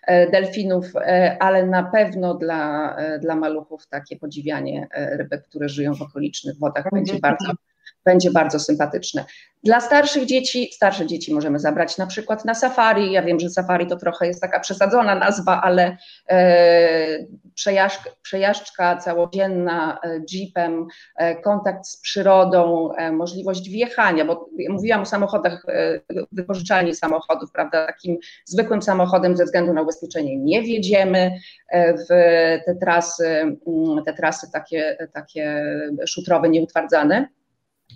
E, delfinów, e, ale na pewno dla, e, dla maluchów takie podziwianie rybek, które żyją w okolicznych wodach będzie bardzo, będzie bardzo sympatyczne. Dla starszych dzieci, starsze dzieci możemy zabrać na przykład na safari. Ja wiem, że safari to trochę jest taka przesadzona nazwa, ale e, przejażdżka, przejażdżka całodzienna e, jeepem, e, kontakt z przyrodą, e, możliwość wjechania, bo mówiłam o samochodach, e, wypożyczalni samochodów, prawda, takim zwykłym samochodem ze względu na ubezpieczenie nie wjedziemy e, w te trasy, mm, te trasy takie, takie szutrowe, nieutwardzane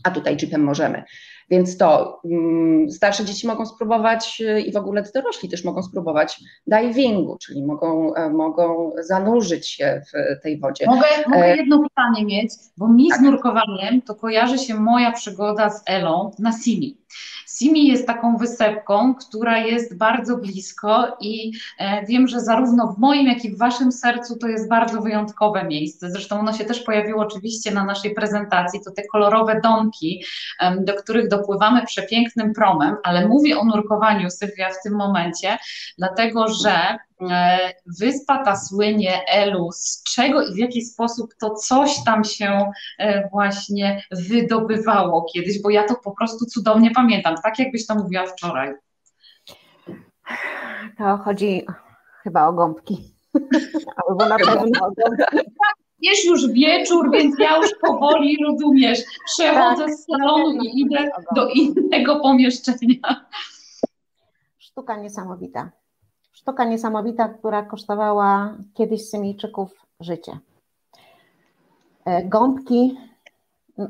a tutaj jeepem możemy. Więc to mm, starsze dzieci mogą spróbować y, i w ogóle dorośli też mogą spróbować divingu, czyli mogą, e, mogą zanurzyć się w tej wodzie. Mogę, mogę e, jedno pytanie mieć, bo mi tak. z nurkowaniem to kojarzy się moja przygoda z Elą na Simi. Simi jest taką wysepką, która jest bardzo blisko i e, wiem, że zarówno w moim, jak i w Waszym sercu to jest bardzo wyjątkowe miejsce. Zresztą ono się też pojawiło oczywiście na naszej prezentacji, to te kolorowe domki, do których dopływamy przepięknym promem, ale mówię o nurkowaniu, Sylwia, w tym momencie, dlatego że wyspa ta słynie Elu, z czego i w jaki sposób to coś tam się e, właśnie wydobywało kiedyś, bo ja to po prostu cudownie pamiętam, tak jakbyś to mówiła wczoraj. To chodzi chyba o gąbki. Albo na pewno o gąbki. Jest już wieczór, więc ja już powoli, rozumiesz, przechodzę tak, z salonu i idę do innego pomieszczenia. Sztuka niesamowita. Sztuka niesamowita, która kosztowała kiedyś Symiejczyków życie. E, gąbki,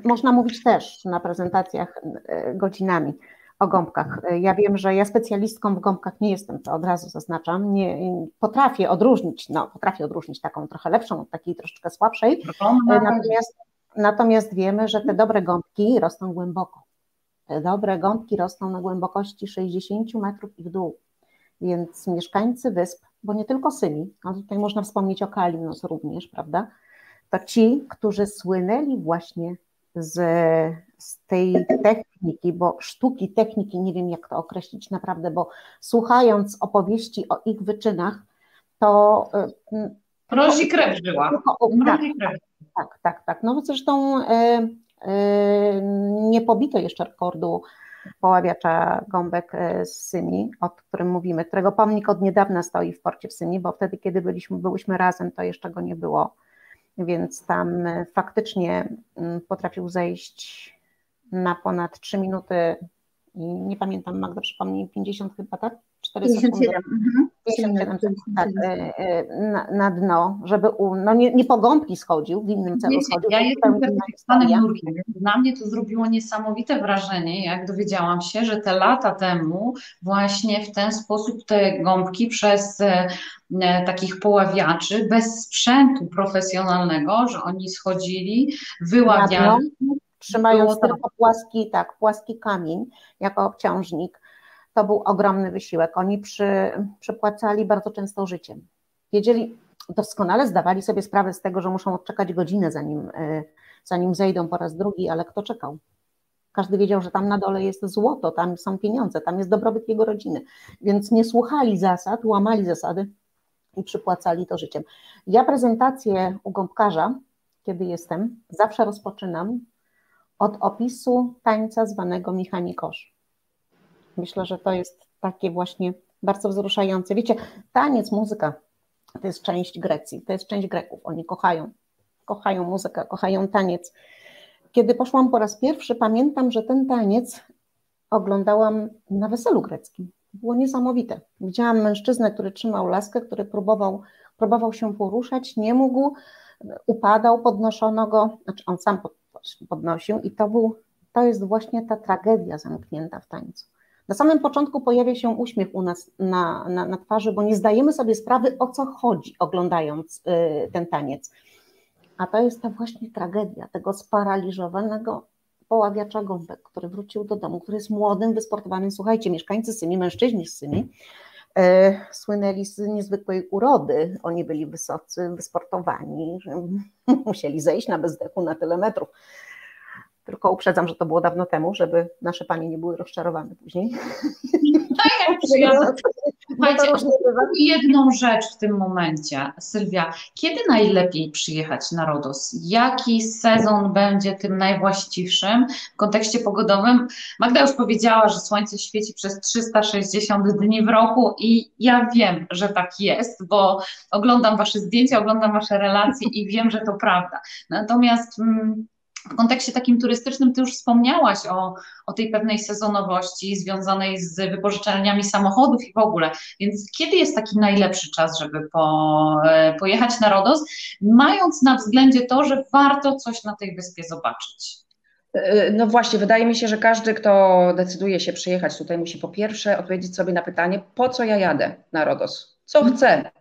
można mówić też na prezentacjach e, godzinami o gąbkach. E, ja wiem, że ja specjalistką w gąbkach nie jestem, to od razu zaznaczam. Nie, potrafię odróżnić, no potrafię odróżnić taką trochę lepszą od takiej troszeczkę słabszej. Natomiast, natomiast wiemy, że te dobre gąbki rosną głęboko. Te dobre gąbki rosną na głębokości 60 metrów i w dół. Więc mieszkańcy wysp, bo nie tylko Symi, ale tutaj można wspomnieć o Kalimnos również, prawda? To ci, którzy słynęli właśnie z, z tej techniki, bo sztuki, techniki, nie wiem jak to określić naprawdę, bo słuchając opowieści o ich wyczynach, to. Mrozi krew żyła. tak, tak, tak, tak. No zresztą y, y, nie pobito jeszcze rekordu poławiacza gąbek e, z Symi, o którym mówimy, którego pomnik od niedawna stoi w porcie w Symi, bo wtedy, kiedy byliśmy, byłyśmy razem, to jeszcze go nie było, więc tam e, faktycznie mm, potrafił zejść na ponad 3 minuty i nie pamiętam, Magda przypomnij, 50 chyba, tak? 4 57. Mhm. 57 tak, e, e, na, na, dno, żeby u, no nie, nie po gąbki schodził, w innym celu schodził. Ja jestem certyfikowanym nurkiem, dla mnie to zrobiło niesamowite wrażenie, jak dowiedziałam się, że te lata temu właśnie w ten sposób te gąbki przez e, takich poławiaczy, bez sprzętu profesjonalnego, że oni schodzili, wyławiali. Trzymając tylko płaski, tak, płaski kamień jako obciążnik to był ogromny wysiłek. Oni przy, przypłacali bardzo często życiem. Wiedzieli, doskonale zdawali sobie sprawę z tego, że muszą odczekać godzinę, zanim, e, zanim zejdą po raz drugi, ale kto czekał? Każdy wiedział, że tam na dole jest złoto, tam są pieniądze, tam jest dobrobyt jego rodziny. Więc nie słuchali zasad, łamali zasady i przypłacali to życiem. Ja prezentację u gąbkarza, kiedy jestem, zawsze rozpoczynam od opisu tańca zwanego Michanikosz. Myślę, że to jest takie właśnie bardzo wzruszające. Wiecie, taniec, muzyka to jest część Grecji, to jest część Greków. Oni kochają, kochają muzykę, kochają taniec. Kiedy poszłam po raz pierwszy, pamiętam, że ten taniec oglądałam na weselu greckim. Było niesamowite. Widziałam mężczyznę, który trzymał laskę, który próbował, próbował się poruszać, nie mógł, upadał, podnoszono go, znaczy on sam podnosił i to był, to jest właśnie ta tragedia zamknięta w tańcu Na samym początku pojawia się uśmiech u nas na, na, na twarzy, bo nie zdajemy sobie sprawy, o co chodzi, oglądając y, ten taniec. A to jest ta właśnie tragedia tego sparaliżowanego poławiacza gąbek, który wrócił do domu, który jest młodym, wysportowanym. Słuchajcie, mieszkańcy Symi, mężczyźni z Symi, e, słynęli z niezwykłej urody. Oni byli wysocy, wysportowani, że musieli zejść na bezdechu na tyle metrów. Tylko uprzedzam, że to było dawno temu, żeby nasze panie nie były rozczarowane później. Tak, jak Słuchajcie, jedną rzecz w tym momencie, Sylwia, kiedy najlepiej przyjechać na Rodos? Jaki sezon będzie tym najwłaściwszym w kontekście pogodowym? Magda już powiedziała, że słońce świeci przez 360 dni w roku i ja wiem, że tak jest, bo oglądam Wasze zdjęcia, oglądam Wasze relacje i wiem, że to prawda. Natomiast mm, w kontekście takim turystycznym, Ty już wspomniałaś o, o tej pewnej sezonowości związanej z wypożyczalniami samochodów i w ogóle. Więc kiedy jest taki najlepszy czas, żeby po, e, pojechać na Rodos, mając na względzie to, że warto coś na tej wyspie zobaczyć? E, no właśnie, wydaje mi się, że każdy, kto decyduje się przyjechać tutaj, musi po pierwsze odpowiedzieć sobie na pytanie, po co ja jadę na Rodos? Co chcę?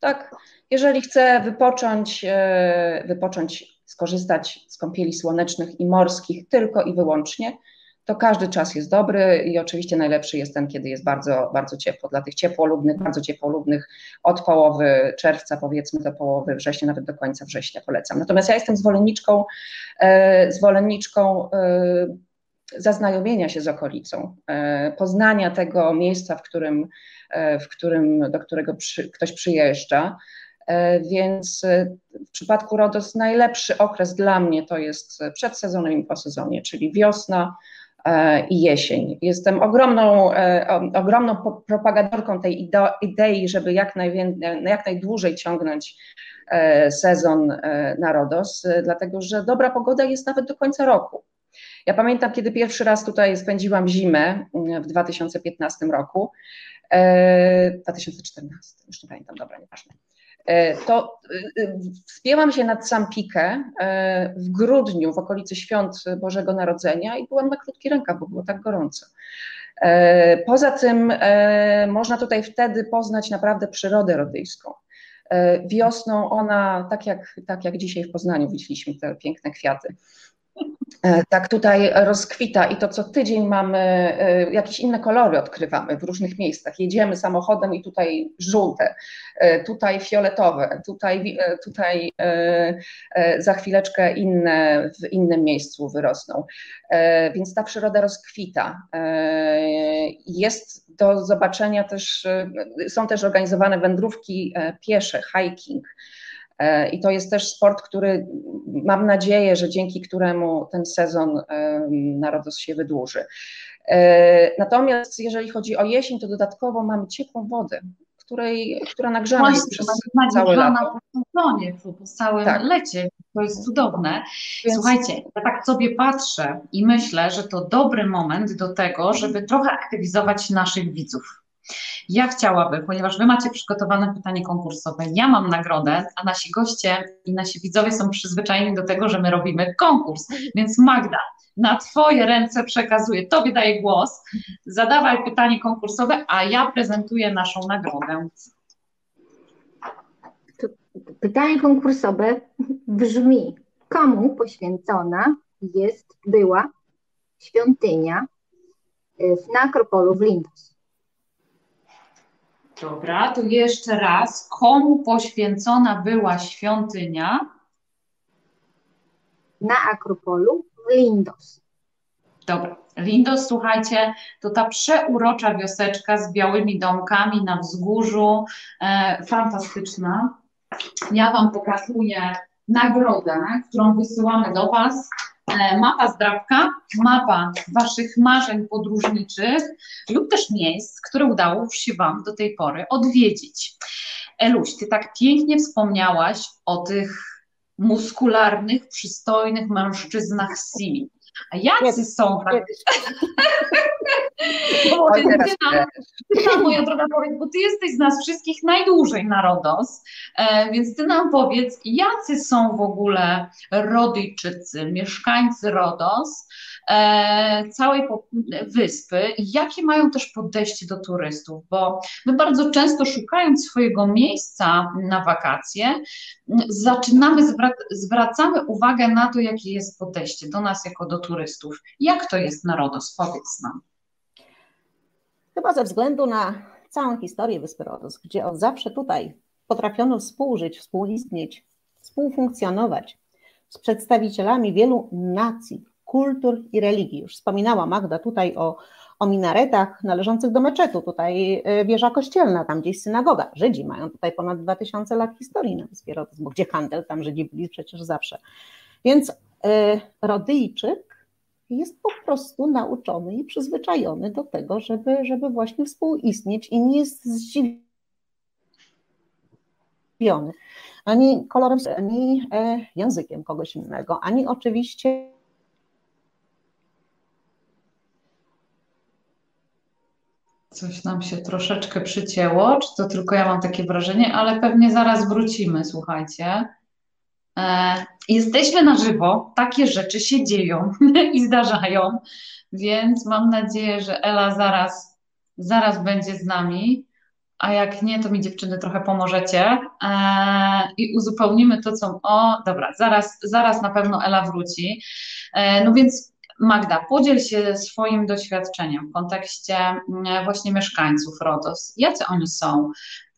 Tak? Jeżeli chcę wypocząć, e, wypocząć skorzystać z kąpieli słonecznych i morskich tylko i wyłącznie, to każdy czas jest dobry i oczywiście najlepszy jest ten, kiedy jest bardzo, bardzo ciepło. Dla tych ciepłolubnych, bardzo ciepłolubnych od połowy czerwca powiedzmy do połowy września, nawet do końca września polecam. Natomiast ja jestem zwolenniczką, e, zwolenniczką e, zaznajomienia się z okolicą, e, poznania tego miejsca, w którym, e, w którym do którego przy, ktoś przyjeżdża, więc e, w przypadku RODOS najlepszy okres dla mnie to jest przed sezonem i po sezonie, czyli wiosna e, i jesień. Jestem ogromną, ogromną propagantorką tej idei, żeby jak, najwię- jak najdłużej ciągnąć sezon na RODOS, dlatego że dobra pogoda jest nawet do końca roku. Ja pamiętam, kiedy pierwszy raz tutaj spędziłam zimę w 2015 roku, 2014, już nie pamiętam, dobra, nieważne. E, to wspięłam e, się nad Sampikę e, w grudniu w okolicy świąt Bożego Narodzenia i byłam na krótki rękaw, bo było tak gorąco. Poza tym można tutaj wtedy poznać naprawdę przyrodę rodyjską. Wiosną ona, tak jak, tak jak dzisiaj w Poznaniu widzieliśmy te piękne kwiaty, E, tak tutaj rozkwita i to co tydzień mamy e, jakieś inne kolory odkrywamy w różnych miejscach. Jedziemy samochodem i tutaj żółte, e, tutaj fioletowe, tutaj, tutaj za chwileczkę inne w innym miejscu wyrosną. Więc ta przyroda rozkwita. Jest do zobaczenia też, są też organizowane wędrówki piesze, hiking E, I to jest też sport, który mam nadzieję, że dzięki któremu ten sezon Narodos się wydłuży. E, natomiast jeżeli chodzi o jesień, to dodatkowo mamy ciepłą wodę, której, która nagrzana Właśnie, jest przez całe lato. po sezonie, po całym tak. lecie. To jest cudowne. Więc... Słuchajcie, ja tak sobie patrzę i myślę, że to dobry moment do tego, żeby trochę aktywizować naszych widzów. Ja chciałabym, ponieważ Wy macie przygotowane pytanie konkursowe, ja mam nagrodę, a nasi goście i nasi widzowie są przyzwyczajeni do tego, że my robimy konkurs. Więc Magda, na Twoje ręce przekazuję, Tobie daję głos, zadawaj pytanie konkursowe, a ja prezentuję naszą nagrodę. Pytanie konkursowe brzmi: komu poświęcona jest, była świątynia na Akropolu w Lindos? Dobra, to jeszcze raz. Komu poświęcona była świątynia? Na Akropolu w Lindos. Dobra, Lindos, słuchajcie, to ta przeurocza wioseczka z białymi domkami na wzgórzu, e, fantastyczna. Ja Wam pokazuję nagrodę, którą wysyłamy do Was. E, mapa zdrawka, mapa Waszych marzeń podróżniczych lub też miejsc, które udało się Wam do tej pory odwiedzić. Eluś, Ty tak pięknie wspomniałaś o tych muskularnych, przystojnych mężczyznach Simi. A jacy są tak? Ty, nam, moja droga, powiedz, bo ty jesteś z nas wszystkich najdłużej na RODOS, e, więc ty nam powiedz, jacy są w ogóle Rodyjczycy, mieszkańcy RODOS, całej wyspy, jakie mają też podejście do turystów, bo my bardzo często szukając swojego miejsca na wakacje, zaczynamy, zwracamy uwagę na to, jakie jest podejście do nas jako do turystów. Jak to jest na Rodos? Powiedz nam. Chyba ze względu na całą historię Wyspy Rodos, gdzie od zawsze tutaj potrafiono współżyć, współistnieć, współfunkcjonować z przedstawicielami wielu nacji, kultur i religii. Już wspominała Magda tutaj o, o minaretach należących do meczetu, tutaj e, wieża kościelna, tam gdzieś synagoga. Żydzi mają tutaj ponad 2000 lat historii na Wyspie Rodos, bo gdzie handel, tam Żydzi byli przecież zawsze. Więc y, Rodyjczyk jest po prostu nauczony i przyzwyczajony do tego, żeby, żeby właśnie współistnieć i nie jest zdziwiony ani kolorem, ani e, językiem kogoś innego, ani oczywiście Coś nam się troszeczkę przycięło, czy to tylko ja mam takie wrażenie, ale pewnie zaraz wrócimy, słuchajcie. E, jesteśmy na żywo, takie rzeczy się dzieją i zdarzają, więc mam nadzieję, że Ela zaraz, zaraz będzie z nami, a jak nie, to mi dziewczyny trochę pomożecie e, i uzupełnimy to, co... O, dobra, zaraz, zaraz na pewno Ela wróci. E, no więc Magda, podziel się swoim doświadczeniem w kontekście mm, właśnie mieszkańców RODOS. Jacy oni są?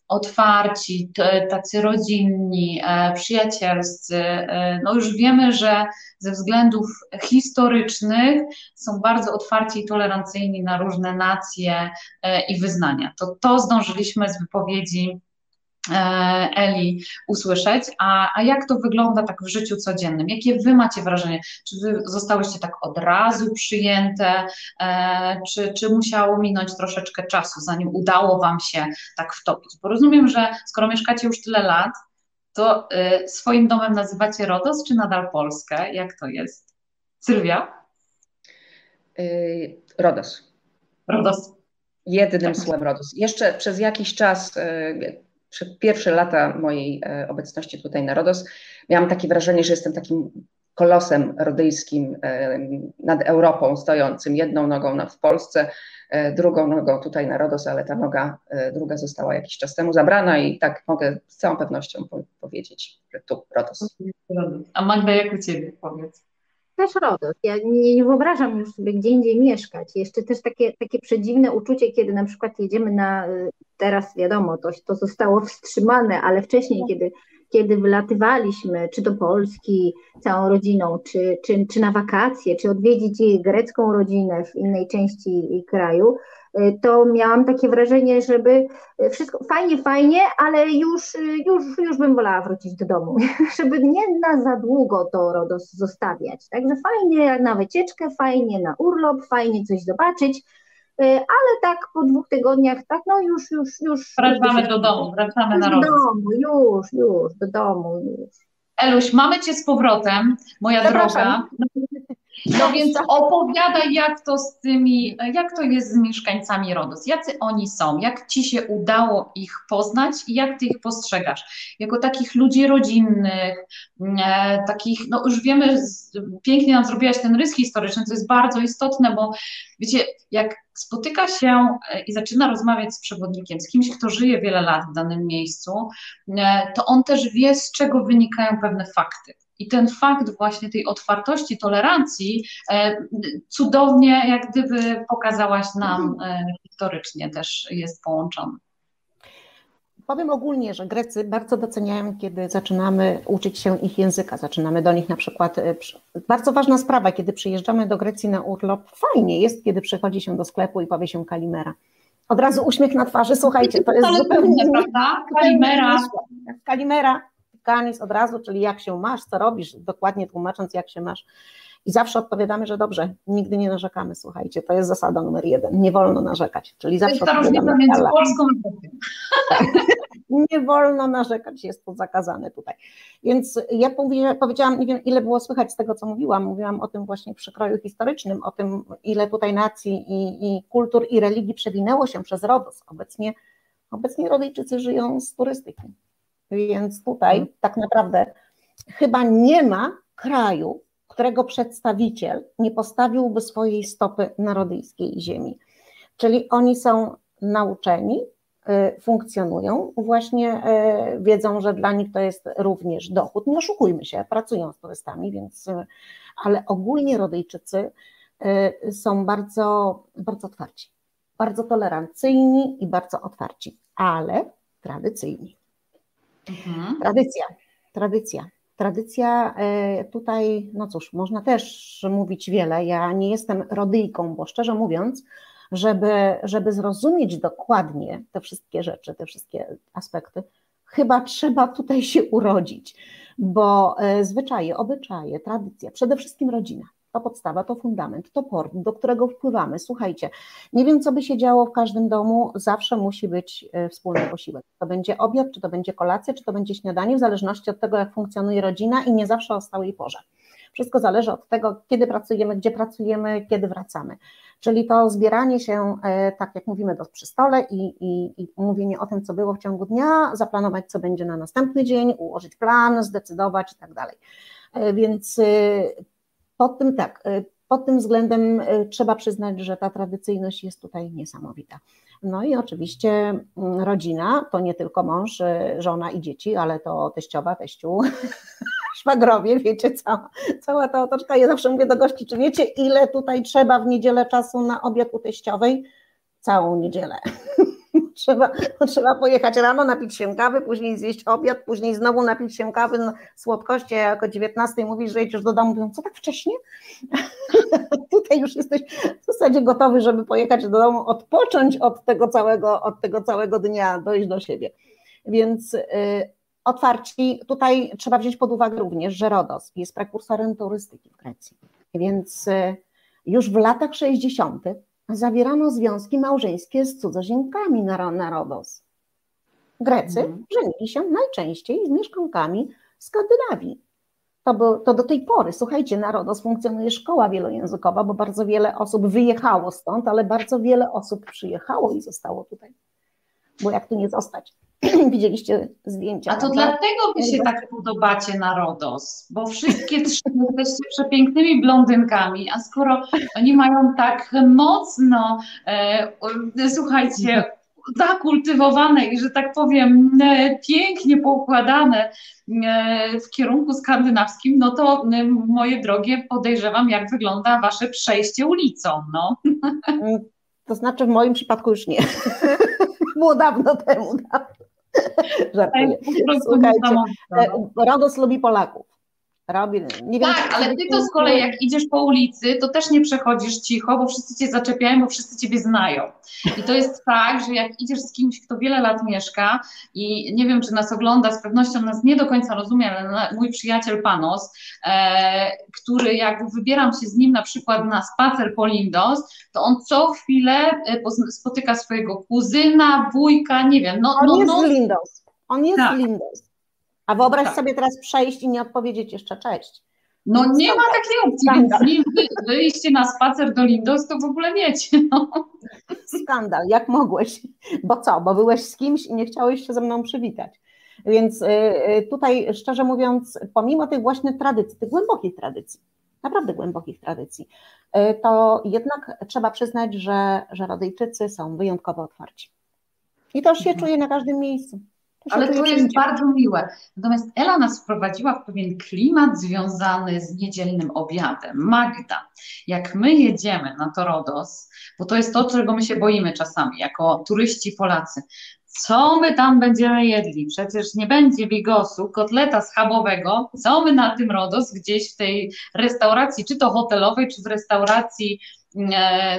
otwarci, tacy rodzinni, e, przyjacielscy. E, no już wiemy, że ze względów historycznych są bardzo otwarci i tolerancyjni na różne nacje e, i wyznania. To, to zdążyliśmy z wypowiedzi Eli usłyszeć, a, a jak to wygląda tak w życiu codziennym? Jakie wy macie wrażenie? Czy wy zostałyście tak od razu przyjęte, e, czy, czy musiało minąć troszeczkę czasu, zanim udało wam się tak wtopić? Bo rozumiem, że skoro mieszkacie już tyle lat, to e, swoim domem nazywacie Rodos, czy nadal Polskę? Jak to jest? Sylwia? Yy, Rodos. Rodos. Jednym tak. słowem Rodos. Jeszcze przez jakiś czas przez pierwsze lata mojej e, obecności tutaj na RODOS miałam takie wrażenie, że jestem takim kolosem rodyjskim e, nad Europą stojącym, jedną nogą w Polsce, e, drugą nogą tutaj na RODOS, ale ta noga druga została jakiś czas temu zabrana i tak mogę z całą pewnością powiedzieć, że tu RODOS. A Magda, jak u Ciebie powiedz? też RODOS. Ja nie, nie, wyobrażam już sobie gdzie indziej mieszkać. Jeszcze też takie, takie przedziwne uczucie, kiedy na przykład jedziemy na, teraz wiadomo, to, to zostało wstrzymane, ale wcześniej, kiedy, kiedy wylatywaliśmy, czy do Polski całą rodziną, czy, czy, czy na wakacje, czy odwiedzić grecką rodzinę w innej części kraju, Y, to miałam takie wrażenie, żeby y, wszystko fajnie, fajnie, ale już, y, już, już bym wolała wrócić do domu, żeby nie na za długo to RODOS zostawiać. Także fajnie na wycieczkę, fajnie na urlop, fajnie coś zobaczyć, ale tak po dwóch tygodniach, tak no już, już, już. Wracamy do domu, wracamy na RODOS. Do domu, już, już, do domu, już. Eluś, mamy Cię z powrotem, moja droga. No więc opowiadaj, jak to z tymi, jak to jest z mieszkańcami RODOS, jacy oni są, jak ci się udało ich poznać i jak ty ich postrzegasz? Jako takich ludzi rodzinnych, e, takich, no już wiemy, pięknie nam zrobiłaś ten rys historyczny, co jest bardzo istotne, bo wiecie, jak spotyka się e, i zaczyna rozmawiać z przewodnikiem, z kimś, kto żyje wiele lat w danym miejscu, e, to on też wie, z czego wynikają pewne fakty. I ten fakt właśnie tej otwartości, tolerancji e, cudownie jak gdyby pokazałaś nam e, historycznie też jest połączony. Powiem ogólnie, że Grecy bardzo doceniają, kiedy zaczynamy uczyć się ich języka, zaczynamy do nich na przykład. E, bardzo ważna sprawa, kiedy przyjeżdżamy do Grecji na urlop, fajnie jest, kiedy przychodzi się do sklepu i powie się kalimera. Od razu uśmiech na twarzy, słuchajcie, to jest zupełnie. Prawda? Kalimera. Kalimera Od razu, czyli jak się masz, co robisz, dokładnie tłumacząc, jak się masz. I zawsze odpowiadamy, że dobrze, nigdy nie narzekamy, słuchajcie, to jest zasada numer jeden, nie wolno narzekać, czyli zawsze to jest ta między Polską Nie wolno narzekać, jest to zakazane tutaj. Więc ja powiedziałam, nie wiem ile było słychać z tego, co mówiłam, mówiłam o tym właśnie przekroju historycznym, o tym ile tutaj nacji i, i kultur i religii przewinęło się przez Rodos. Obecnie, obecnie Rodyjczycy żyją z turystyki. Więc tutaj mhm. tak naprawdę chyba nie ma kraju, którego przedstawiciel nie postawiłby swojej stopy na rodyjskiej ziemi. Czyli oni są nauczeni, y, funkcjonują, właśnie y, wiedzą, że dla nich to jest również dochód. Nie oszukujmy się, pracują z turystami, więc, y, ale ogólnie Rodyjczycy są bardzo, bardzo otwarci, bardzo tolerancyjni i bardzo otwarci, ale tradycyjni. Mhm. Tradycja, tradycja. Tradycja tutaj, no cóż, można też mówić wiele. Ja nie jestem rodyjką, bo szczerze mówiąc, żeby, żeby zrozumieć dokładnie te wszystkie rzeczy, te wszystkie aspekty, chyba trzeba tutaj się urodzić, bo e, zwyczaje, obyczaje, tradycja, przede wszystkim rodzina. To podstawa, to fundament, to port, do którego wpływamy. Słuchajcie, nie wiem, co by się działo w każdym domu, zawsze musi być e, wspólny posiłek. To będzie obiad, czy to będzie kolacja, czy to będzie śniadanie, w zależności od tego, jak funkcjonuje rodzina i nie zawsze o stałej porze. Wszystko zależy od tego, kiedy pracujemy, gdzie pracujemy, kiedy wracamy. Czyli to zbieranie się, e, tak jak mówimy, do przy stole i, i, i mówienie o tym, co było w ciągu dnia, zaplanować, co będzie na następny dzień, ułożyć plan, zdecydować i tak dalej. E, więc pod tym tak, pod tym względem trzeba przyznać, że ta tradycyjność jest tutaj niesamowita. No i oczywiście mm, rodzina to nie tylko mąż, żona i dzieci, ale to teściowa, teściu, szwagrowie, wiecie, cała, cała ta otoczka. Ja zawsze mówię do gości, czy wiecie, ile tutaj trzeba w niedzielę czasu na obiad u teściowej? Całą niedzielę. trzeba, trzeba pojechać rano, napić się kawy, później zjeść obiad, później znowu napić się kawy, no, słodkości, a jak o 19 mówisz, że jedziesz do domu, mówią, co tak wcześnie? Tutaj już jesteś w zasadzie gotowy, żeby pojechać do domu, odpocząć od tego całego, od tego całego dnia, dojść do siebie. Więc y, otwarci. Tutaj trzeba wziąć pod uwagę również, że Rodos jest prekursorem turystyki w Grecji. Więc y, już w latach 60. zawierano związki małżeńskie z cudzoziemkami na, na Rodos. Grecy mm. żenili się najczęściej z mieszkankami Skandynawii. To, bo, to do tej pory, słuchajcie, na Rodos funkcjonuje szkoła wielojęzykowa, bo bardzo wiele osób wyjechało stąd, ale bardzo wiele osób przyjechało i zostało tutaj. Bo jak tu nie zostać? Widzieliście zdjęcia. A to dlatego wy się tak podobacie na Rodos, bo wszystkie trzy jesteście przepięknymi blondynkami, a skoro oni mają tak mocno, e, słuchajcie, zakultywowane i, że tak powiem, e, pięknie poukładane e, w kierunku skandynawskim, no to moje drogie, podejrzewam, jak wygląda wasze przejście ulicą, no. To znaczy w moim przypadku już nie. Było dawno temu. Dawno. Żartuję. Słuchajcie, Rodos lubi Polaków. Robi, nie wiem, tak, ale ty to z kolei jak idziesz po ulicy, to też nie przechodzisz cicho, bo wszyscy cię zaczepiają, bo wszyscy ciebie znają. I to jest tak, że jak idziesz z kimś, kto wiele lat mieszka i nie wiem, czy nas ogląda, z pewnością nas nie do końca rozumie, ale mój przyjaciel Panos, e, który jak wybieram się z nim na przykład na spacer po Lindos, to on co chwilę e, spotyka swojego kuzyna, wujka, nie wiem. No, on no, jest no. z Lindos. On jest tak. z Lindos. A wyobraź tak. sobie teraz przejść i nie odpowiedzieć jeszcze cześć. No nie ma takiej opcji, Skandal. więc wy, wyjście na spacer do Lindos to w ogóle wiecie. No. Skandal, jak mogłeś? Bo co, bo byłeś z kimś i nie chciałeś się ze mną przywitać. Więc y, y, tutaj szczerze mówiąc, pomimo tych właśnie tradycji, tych głębokich tradycji, naprawdę głębokich tradycji, y, to jednak trzeba przyznać, że, że Rodyjczycy są wyjątkowo otwarci. I to się mhm. czuje na każdym miejscu. Ale to jest bardzo miłe. Natomiast Ela nas wprowadziła w pewien klimat związany z niedzielnym obiadem. Magda, jak my jedziemy na Torodos, bo to jest to, czego my się boimy czasami, jako turyści Polacy, co my tam będziemy jedli? Przecież nie będzie bigosu, kotleta schabowego. Co my na tym Rodos gdzieś w tej restauracji, czy to hotelowej, czy w restauracji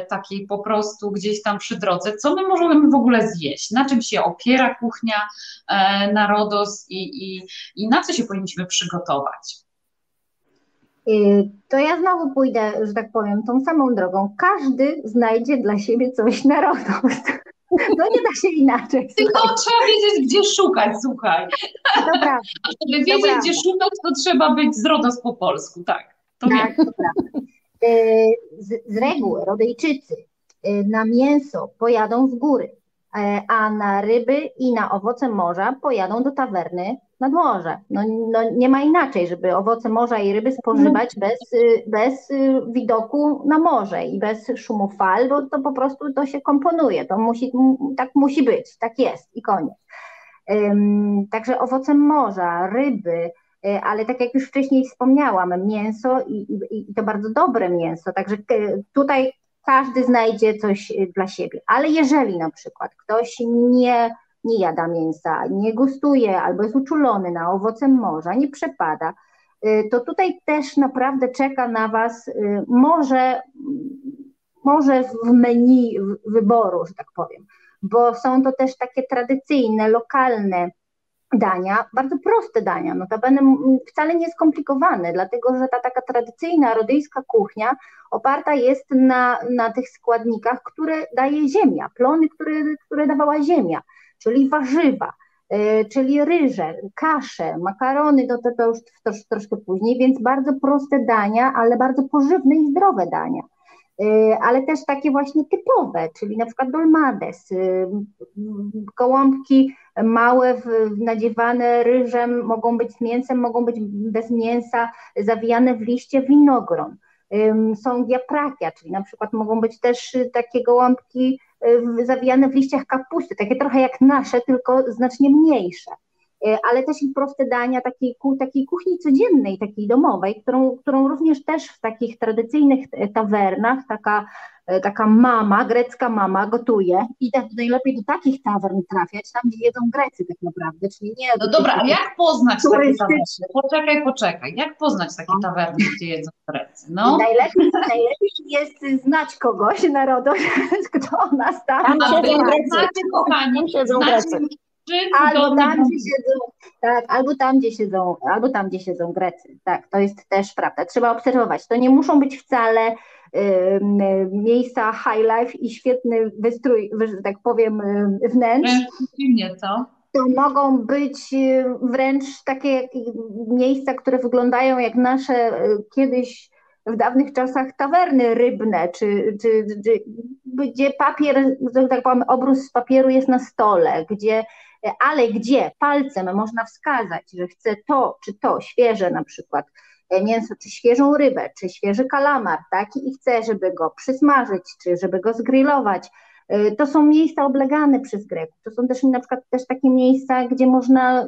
takiej po prostu gdzieś tam przy drodze, co my możemy w ogóle zjeść, na czym się opiera kuchnia e, na Rodos i, i, i na co się powinniśmy przygotować. Y, to ja znowu pójdę, że tak powiem, tą samą drogą. Każdy znajdzie dla siebie coś na Rodos. No nie da się inaczej. Tylko trzeba wiedzieć, gdzie szukać, słuchaj. Dobra. A żeby wiedzieć, gdzie szukać, to trzeba być z RODOS po polsku, tak. To tak, wiem. to prawda. E, z, z reguły Rodejczycy e, na mięso pojadą z góry. a na ryby i na owoce morza pojadą do tawerny nad morze. No, no, nie ma inaczej, żeby owoce morza i ryby spożywać no. bez, bez widoku na morze i bez szumu fal, bo to po prostu to się komponuje, to musi, tak musi być, tak jest i koniec. Także owoce morza, ryby, e, ale tak jak już wcześniej wspomniałam, mięso i, i, i to bardzo dobre mięso, także tutaj każdy znajdzie coś e, dla siebie. Ale jeżeli na przykład ktoś nie, nie jada mięsa, nie gustuje albo jest uczulony na owoce morza, nie przepada, e, to tutaj też naprawdę czeka na Was może, może w menu wyboru, że tak powiem bo są to też takie tradycyjne, lokalne dania, bardzo proste dania, notabene wcale nie skomplikowane, dlatego że ta taka tradycyjna rodyjska kuchnia oparta jest na, na tych składnikach, które daje ziemia, plony, które, które dawała ziemia, czyli warzywa, y, czyli ryże, kasze, makarony, to, to, to już to, troszkę później, więc bardzo proste dania, ale bardzo pożywne i zdrowe dania. Y, ale też takie właśnie typowe, czyli na przykład dolmades, y, gołąbki małe, nadziewane ryżem, mogą być z mięsem, mogą być bez mięsa, zawijane w liście winogron. Są diaprakia, czyli na przykład mogą być też takie gołąbki y, zawijane w liściach kapusty, takie trochę jak nasze, tylko znacznie mniejsze. E, ale też i proste dania takiej, takiej kuchni codziennej, takiej domowej, którą, którą również też w takich tradycyjnych tawernach taka, e, taka mama, grecka mama gotuje i tak najlepiej do takich tawern trafiać, tam gdzie jedzą Grecy tak naprawdę, czyli nie... No dobra, a jak poznać takie tawerny? Poczekaj, poczekaj, jak poznać takie no. tawerny, gdzie jedzą Grecy? No. Najlepiej, najlepiej jest znać kogoś, narodu, kto nas tam... Tam siedzą Grecy, kochani, siedzą Grecy albo tam, gdzie siedzą, tak, albo tam, gdzie siedzą, albo tam, gdzie siedzą Grecy. Tak, to jest też prawda. Trzeba obserwować. To nie muszą być wcale y, miejsca high life i świetny wystrój, że tak powiem, wnętrz. Przeciwnie, co? To mogą być wręcz takie miejsca, które wyglądają jak nasze kiedyś w dawnych czasach tawerny rybne, czy, czy, czy, gdzie papier, tak powiem, obrus z papieru jest na stole, gdzie ale gdzie palcem można wskazać, że chce to czy to, świeże na przykład e, mięso, czy świeżą rybę, czy świeży kalamar, tak, i chce, żeby go przysmażyć, czy żeby go zgrillować, e, to są miejsca oblegane przez Greków. To są też na przykład też takie miejsca, gdzie można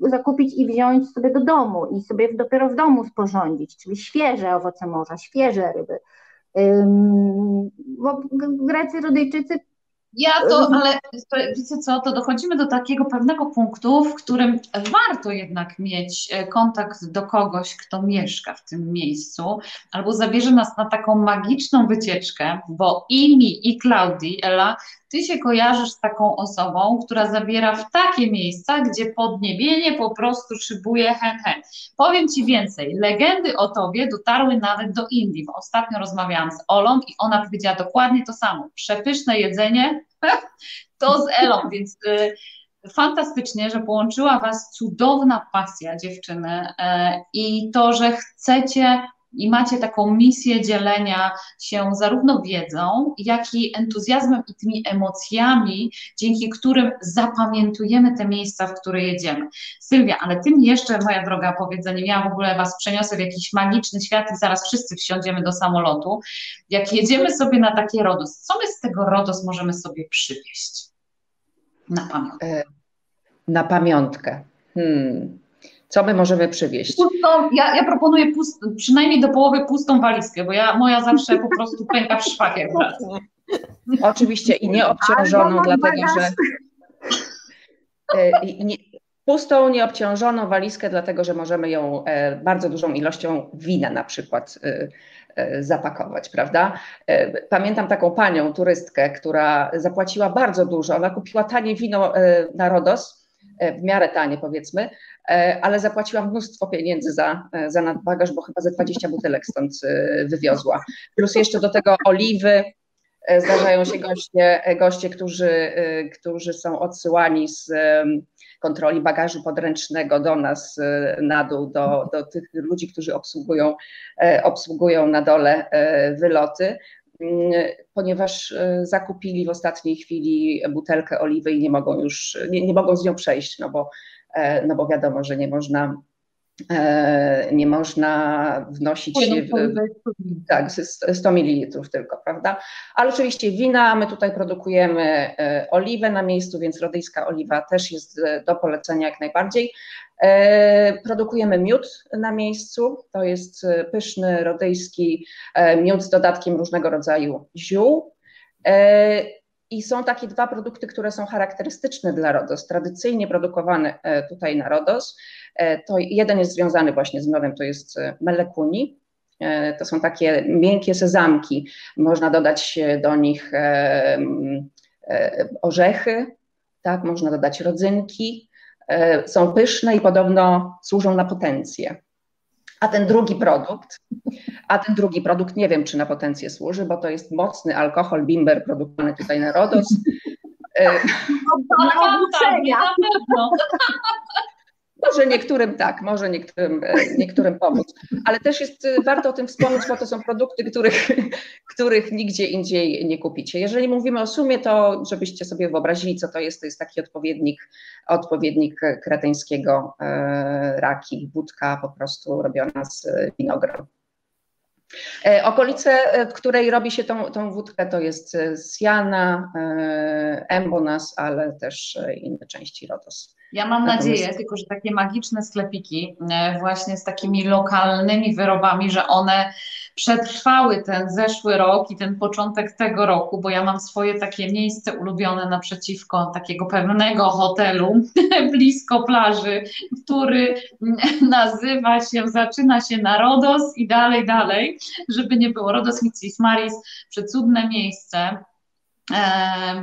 zakupić i wziąć sobie do domu i sobie dopiero w domu sporządzić, czyli świeże owoce morza, świeże ryby. bo Grecy, Rodyjczycy ja to, ale wiecie co, to dochodzimy do takiego pewnego punktu, w którym warto jednak mieć e, kontakt do kogoś, kto mieszka w tym miejscu, albo zabierze nas na taką magiczną wycieczkę, bo i mi, i Klaudii, Ela, ty się kojarzysz z taką osobą, która zabiera w takie miejsca, gdzie podniebienie po prostu szybuje hen, hen. Powiem ci więcej, legendy o tobie dotarły nawet do Indii, bo ostatnio rozmawiałam z Olą i ona powiedziała dokładnie to samo. Przepyszne jedzenie to z Elą, więc y, fantastycznie, że połączyła Was cudowna pasja dziewczyny y, i to, że chcecie i macie taką misję dzielenia się zarówno wiedzą, jak i entuzjazmem i tymi emocjami, dzięki którym zapamiętujemy te miejsca, w które jedziemy. Sylwia, ale tym jeszcze, moja droga, powiedzenie, ja w ogóle Was przeniosę w jakiś magiczny świat i zaraz wszyscy wsiądziemy do samolotu. Jak jedziemy sobie na takie RODOS, co my z tego RODOS możemy sobie przywieźć na pamiątkę? E, na pamiątkę. Hmm. Co my możemy przywieźć? Pustą, ja, ja proponuję pust, przynajmniej do połowy pustą walizkę, bo ja, moja zawsze po prostu pęka w szwach jak. Oczywiście i nieobciążoną, dlatego że e, nie, pustą, nieobciążoną walizkę, dlatego że możemy ją e, bardzo dużą ilością wina na przykład e, zapakować, prawda? Pamiętam taką panią, turystkę, która zapłaciła bardzo dużo, ona kupiła tanie wino na Rodos, E, w miarę tanie powiedzmy, e, ale zapłaciła mnóstwo pieniędzy za, e, za nadbagaż, bo chyba ze 20 butelek stąd wywiozła. Plus jeszcze do tego oliwy, zdarzają się goście, goście którzy, którzy są odsyłani z kontroli bagażu podręcznego do nas na dół, do, do tych ludzi, którzy obsługują, obsługują na dole wyloty. Ponieważ zakupili w ostatniej chwili butelkę oliwy i nie mogą już, nie, nie mogą z nią przejść, no bo, no bo wiadomo, że nie można E, nie można wnosić tak, 100 ml tylko, prawda? Ale oczywiście wina, my tutaj produkujemy e, oliwę na miejscu, więc rodyjska oliwa też jest e, do polecenia jak najbardziej. Produkujemy miód na miejscu, to jest pyszny rodyjski miód z dodatkiem różnego rodzaju ziół. I są takie dwa produkty, które są charakterystyczne dla RODOS, tradycyjnie produkowane tutaj na RODOS. E, to jeden jest związany właśnie z miodem, to jest e, melekuni. E, to są takie miękkie sezamki. Można dodać do nich orzechy, tak, można dodać rodzynki. Są pyszne i podobno służą na potencję. A ten drugi produkt, a ten drugi produkt nie wiem, czy na potencję służy, bo to jest mocny alkohol bimber produkowany tutaj na RODOS. No, na pewno. Może niektórym tak, może niektórym, e, niektórym pomóc, ale też jest e, warto o tym wspomnieć, bo to są produkty, których, których nigdzie indziej nie kupicie. Jeżeli mówimy o sumie, to żebyście sobie wyobrazili, co to jest, to jest taki odpowiednik, odpowiednik kreteńskiego e, raki, wódka po prostu robiona z winogron. Okolice, w której robi się tą, tą wódkę, to jest Siana, Embonas, ale też inne części Rodos. Ja mam nadzieję, tylko że takie magiczne sklepiki e, właśnie z takimi lokalnymi wyrobami, że one przetrwały ten zeszły rok i ten początek tego roku, bo ja mam swoje takie miejsce ulubione naprzeciwko takiego pewnego hotelu blisko plaży, który nazywa się, zaczyna się na Rodos i dalej, dalej, żeby nie było. Rodos Mitsis Maris, przecudne miejsce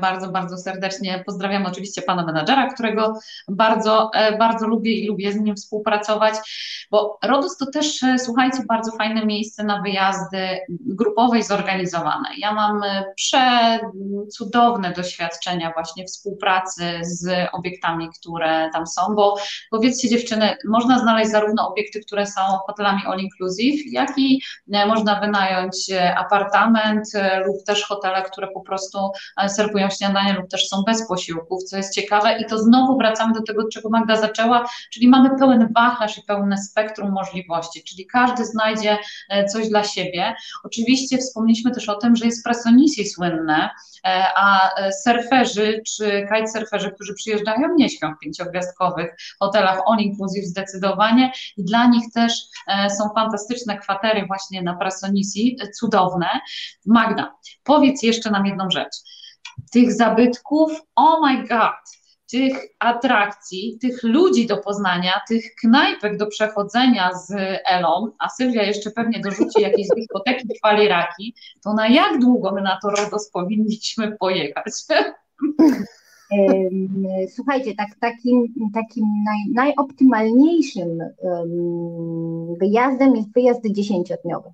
bardzo, bardzo serdecznie pozdrawiam oczywiście pana menadżera, którego bardzo, e, bardzo lubię i lubię z nim współpracować, bo RODOS to też, e, słuchajcie, bardzo fajne miejsce na wyjazdy grupowe i zorganizowane. Ja mam przecudowne doświadczenia właśnie współpracy z obiektami, które tam są, bo powiedzcie dziewczyny, można znaleźć zarówno obiekty, które są hotelami all inclusive, jak i można wynająć apartament lub też hotele, które po prostu serwują śniadania lub też są bez posiłków, co jest ciekawe i to znowu wracamy do tego, czego Magda zaczęła, czyli mamy pełen wachlarz i pełne spektrum możliwości, czyli każdy znajdzie e, coś dla siebie. Oczywiście wspomnieliśmy też o tym, że jest Presonisi słynne, e, a e, surferzy czy kitesurferzy, którzy przyjeżdżają, nie śpią w pięciogwiazdkowych hotelach all inclusive zdecydowanie i dla nich też są fantastyczne kwatery właśnie na Prasonisi, cudowne. Magda, powiedz jeszcze nam jedną rzecz tych zabytków, oh my god, tych atrakcji, tych ludzi do poznania, tych knajpek do przechodzenia z Elą, a Sylwia jeszcze pewnie dorzuci jakieś dyskoteki chwali raki, to na jak długo my na to RODOS powinniśmy pojechać? Słuchajcie, tak, takim, takim naj, najoptymalniejszym wyjazdem jest wyjazd dziesięciodniowy.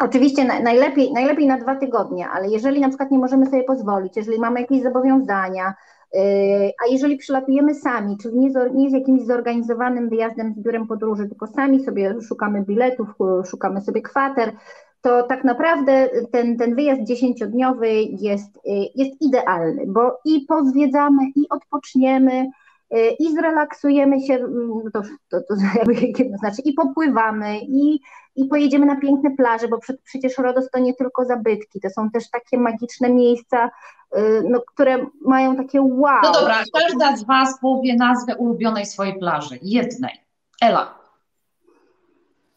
Oczywiście najlepiej, najlepiej na dwa tygodnie, ale jeżeli na przykład nie możemy sobie pozwolić, jeżeli mamy jakieś zobowiązania, yy, a jeżeli przylatujemy sami, czyli nie z, nie z jakimś zorganizowanym wyjazdem z biurem podróży, tylko sami sobie szukamy biletów, szukamy sobie kwater, to tak naprawdę ten, ten wyjazd dziesięciodniowy jest, yy, jest idealny, bo i pozwiedzamy, i odpoczniemy, i zrelaksujemy się, mm, to, to, to jakby, znaczy i popływamy, i i pojedziemy na piękne plaże, bo przecież Rodos to nie tylko zabytki, to są też takie magiczne miejsca, y, no, które mają takie wow. No dobra, każda z Was powie nazwę ulubionej swojej plaży, jednej. Ela.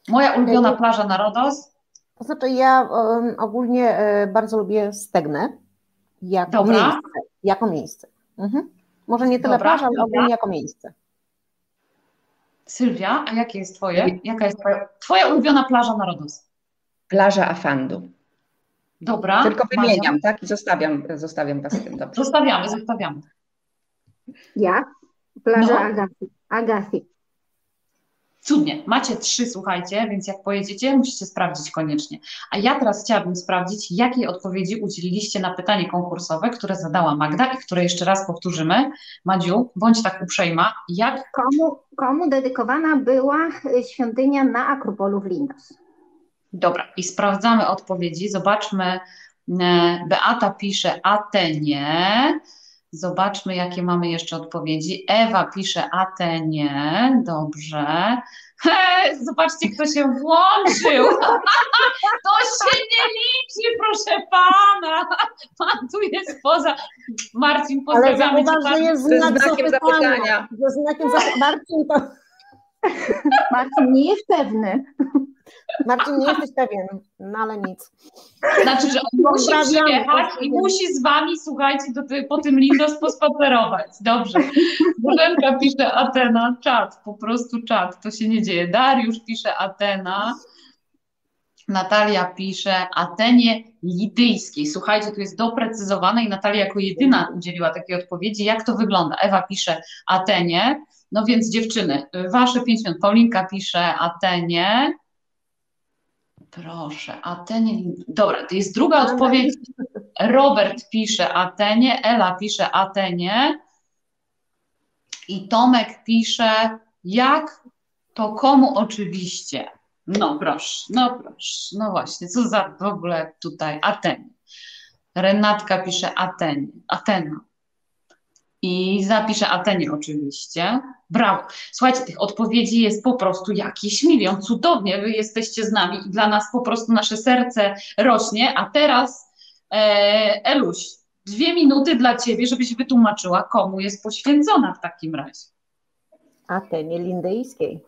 Moja ulubiona plaża na Rodos? To znaczy ja um, ogólnie e, bardzo lubię Stegnę jako Dobra. miejsce. Jako miejsce. Mhm. Może nie tyle Dobra, plaża, ale ogólnie jako miejsce. Sylwia, a jakie jest twoje? Jaka jest twoja, twoja ulubiona plaża na Rodos? Plaża Afandu. Dobra. Tylko wymieniam, tak? I zostawiam, zostawiam was z tym. Dobrze. Zostawiamy, zostawiamy. Ja? Plaża no. Agaty. Cudnie, macie trzy, słuchajcie, więc jak pojedziecie, musicie sprawdzić koniecznie. A ja teraz chciałabym sprawdzić, jakiej odpowiedzi udzieliliście na pytanie konkursowe, które zadała Magda i które jeszcze raz powtórzymy. Madziu, bądź tak uprzejma, jak... Komu, komu dedykowana była świątynia na Akropolu w Lindos? Dobra, i sprawdzamy odpowiedzi. Zobaczmy. E, Beata pisze Atenie. Zobaczmy, jakie mamy jeszcze odpowiedzi. Ewa pisze Atenie. Dobrze. He, zobaczcie, kto się włączył. To się nie liczy, proszę pana. Pan tu jest poza. Marcin, pozdrawiamy Ale zauważ, że jest znak znakiem zapytania. zapytania. Ze znakiem zapytania. Marcin, to... Marcin nie jest pewny. Marcin, nie jesteś pewien, no ale nic. Znaczy, że on musi przyjechać i musi z wami, słuchajcie, do ty, po tym Lindos pospacerować. Dobrze. Bożenka pisze Atena, czat, po prostu czat, to się nie dzieje. Dariusz pisze Atena. Natalia pisze Atenie Lidyjskiej. Słuchajcie, tu jest doprecyzowane i Natalia jako jedyna udzieliła takiej odpowiedzi. Jak to wygląda? Ewa pisze Atenie. No więc dziewczyny, wasze pięć minut. Paulinka pisze Atenie. Proszę, Atenie. Dobra, to jest druga odpowiedź. Robert pisze Atenie, Ela pisze Atenie i Tomek pisze jak to komu oczywiście. No proszę, no proszę, no właśnie, co za w ogóle tutaj Atenie. Renatka pisze Atenie, Atena. I zapisze Atenie oczywiście. Brawo. Słuchajcie, tych odpowiedzi jest po prostu jakiś milion. Cudownie, wy jesteście z nami i dla nas po prostu nasze serce rośnie. A teraz, e, Eluś, dwie minuty dla ciebie, żebyś wytłumaczyła, komu jest poświęcona w takim razie. Atenie Lindyjskiej.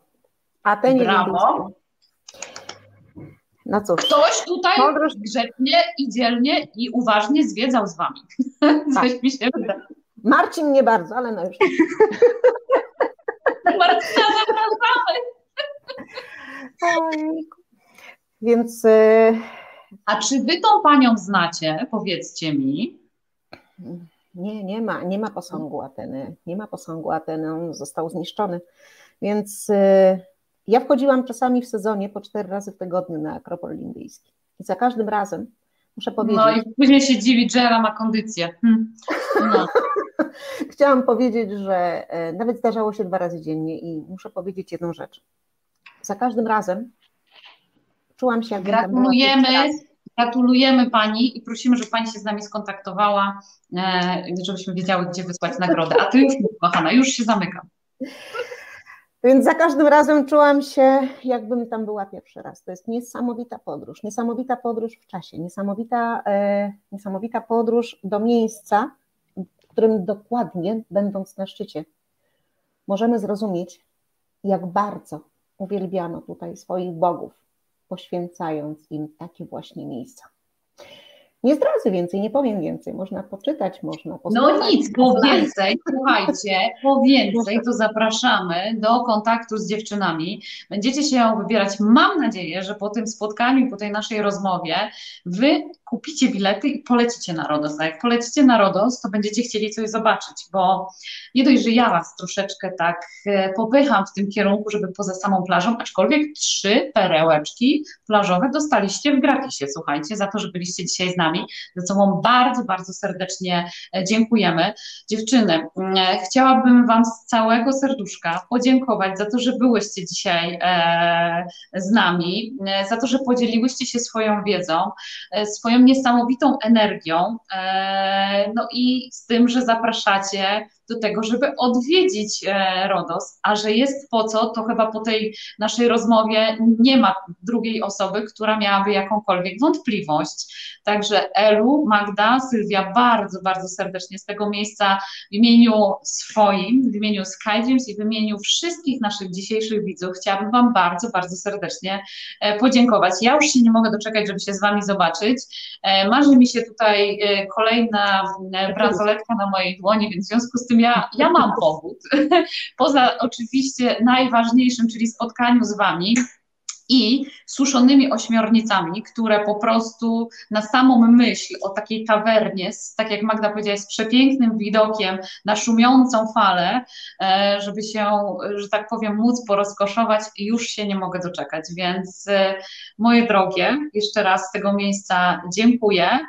Atenie Brawo. Lindyjskiej. No cóż, Ktoś tutaj Podróż- grzecznie i dzielnie i uważnie zwiedzał z wami. Coś mi się wydaje. Marcin nie bardzo, ale no już. Martyna, zapraszamy. Ojejku. Więc y, A czy wy tą panią znacie? Powiedzcie mi. nie, nie ma, nie ma posągu Ateny. Nie ma posągu Ateny, on został zniszczony. Więc y, ja wchodziłam czasami w sezonie po cztery razy w tygodniu na Akropol Indyjski. I za każdym razem muszę powiedzieć, No i później się dziwi, że Ela ma kondycję. Hm. No. chciałam powiedzieć, że e, nawet zdarzało się dwa razy dziennie i muszę powiedzieć jedną rzecz. Za każdym razem czułam się, pierwszy Gratulujemy, gratulujemy pani i prosimy, żeby pani się z nami skontaktowała, e, żebyśmy wiedziały, gdzie wysłać nagrodę. A ty już, kochana, już się zamykam. Więc za każdym razem czułam się, jakbym tam była pierwszy raz. To jest niesamowita podróż, niesamowita podróż w czasie, niesamowita, e, niesamowita podróż do miejsca, w którym dokładnie, będąc na szczycie, możemy zrozumieć, jak bardzo uwielbiano tutaj swoich bogów, poświęcając im takie właśnie miejsca. Nie zdradzę więcej, nie powiem więcej. Można poczytać, można No posłuchać. nic, po więcej, słuchajcie, po więcej to zapraszamy do kontaktu z dziewczynami. Będziecie się wybierać. Mam nadzieję, że po tym spotkaniu, po tej naszej rozmowie, wy kupicie bilety i polecicie na Rodos. A jak polecicie na Rodos, to będziecie chcieli coś zobaczyć, bo nie dość, że ja was troszeczkę tak e, popycham w tym kierunku, żeby poza samą plażą, aczkolwiek trzy perełeczki plażowe dostaliście w gratisie, słuchajcie, za to, że byliście dzisiaj z nami, za co wam bardzo, bardzo serdecznie e, dziękujemy. Dziewczyny, e, chciałabym wam z całego serduszka podziękować za to, że byłyście dzisiaj e, z nami, za to, że podzieliłyście się swoją wiedzą, swoją niesamowitą energią, no i z tym, że zapraszacie do tego, żeby odwiedzić Rodos, a że jest po co, to chyba po tej naszej rozmowie nie ma drugiej osoby, która miałaby jakąkolwiek wątpliwość. Także Elu, Magda, Sylwia, bardzo, bardzo serdecznie z tego miejsca w imieniu swoim, w imieniu Sky Dreams i w imieniu wszystkich naszych dzisiejszych widzów chciałabym Wam bardzo, bardzo serdecznie e, podziękować. Ja już się nie mogę doczekać, żeby się z Wami zobaczyć. E, Marzy mi się tutaj e, kolejna bransoletka na mojej dłoni, więc w związku z tym ja, ja mam powód. Poza oczywiście najważniejszym, czyli spotkaniu z Wami i suszonymi ośmiornicami, które po prostu na samą myśl o takiej tawernie, z, tak jak Magda powiedziała, z przepięknym widokiem na szumiącą falę, e, żeby się, że tak powiem, móc porozkoszować, już się nie mogę doczekać. Więc e, moje drogie, jeszcze raz z tego miejsca dziękuję.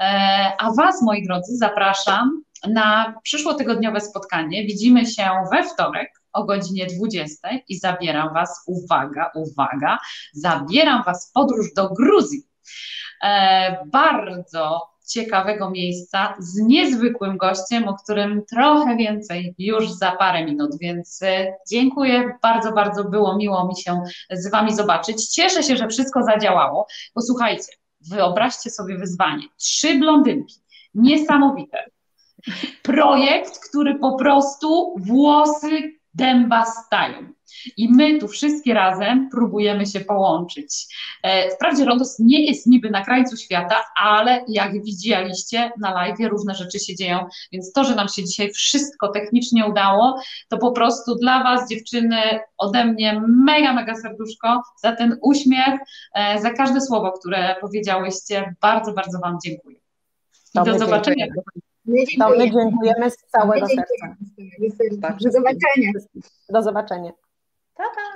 E, A Was, moi drodzy, zapraszam na przyszłotygodniowe spotkanie. Widzimy się we wtorek o godzinie 20 i zabieram Was, uwaga, uwaga, zabieram Was w podróż do Gruzji. E, bardzo ciekawego miejsca z niezwykłym gościem, o którym trochę więcej już za parę minut, więc e, dziękuję, bardzo, bardzo było miło mi się z Wami zobaczyć. Cieszę się, że wszystko zadziałało. Posłuchajcie, wyobraźcie sobie wyzwanie. Trzy blondynki, niesamowite. Projekt, który po prostu włosy dęba stają. I my tu wszystkie razem próbujemy się połączyć. E, wprawdzie Rodos nie jest niby na krańcu świata, ale jak widzieliście na live, różne rzeczy się dzieją, więc to, że nam się dzisiaj wszystko technicznie udało, to po prostu dla Was, dziewczyny, ode mnie mega, mega serduszko za ten uśmiech, e, za każde słowo, które powiedziałyście. Bardzo, bardzo Wam dziękuję. I do zobaczenia. My dziękujemy. To my dziękujemy z całego serca. Do zobaczenia. Do zobaczenia. Ta-ta.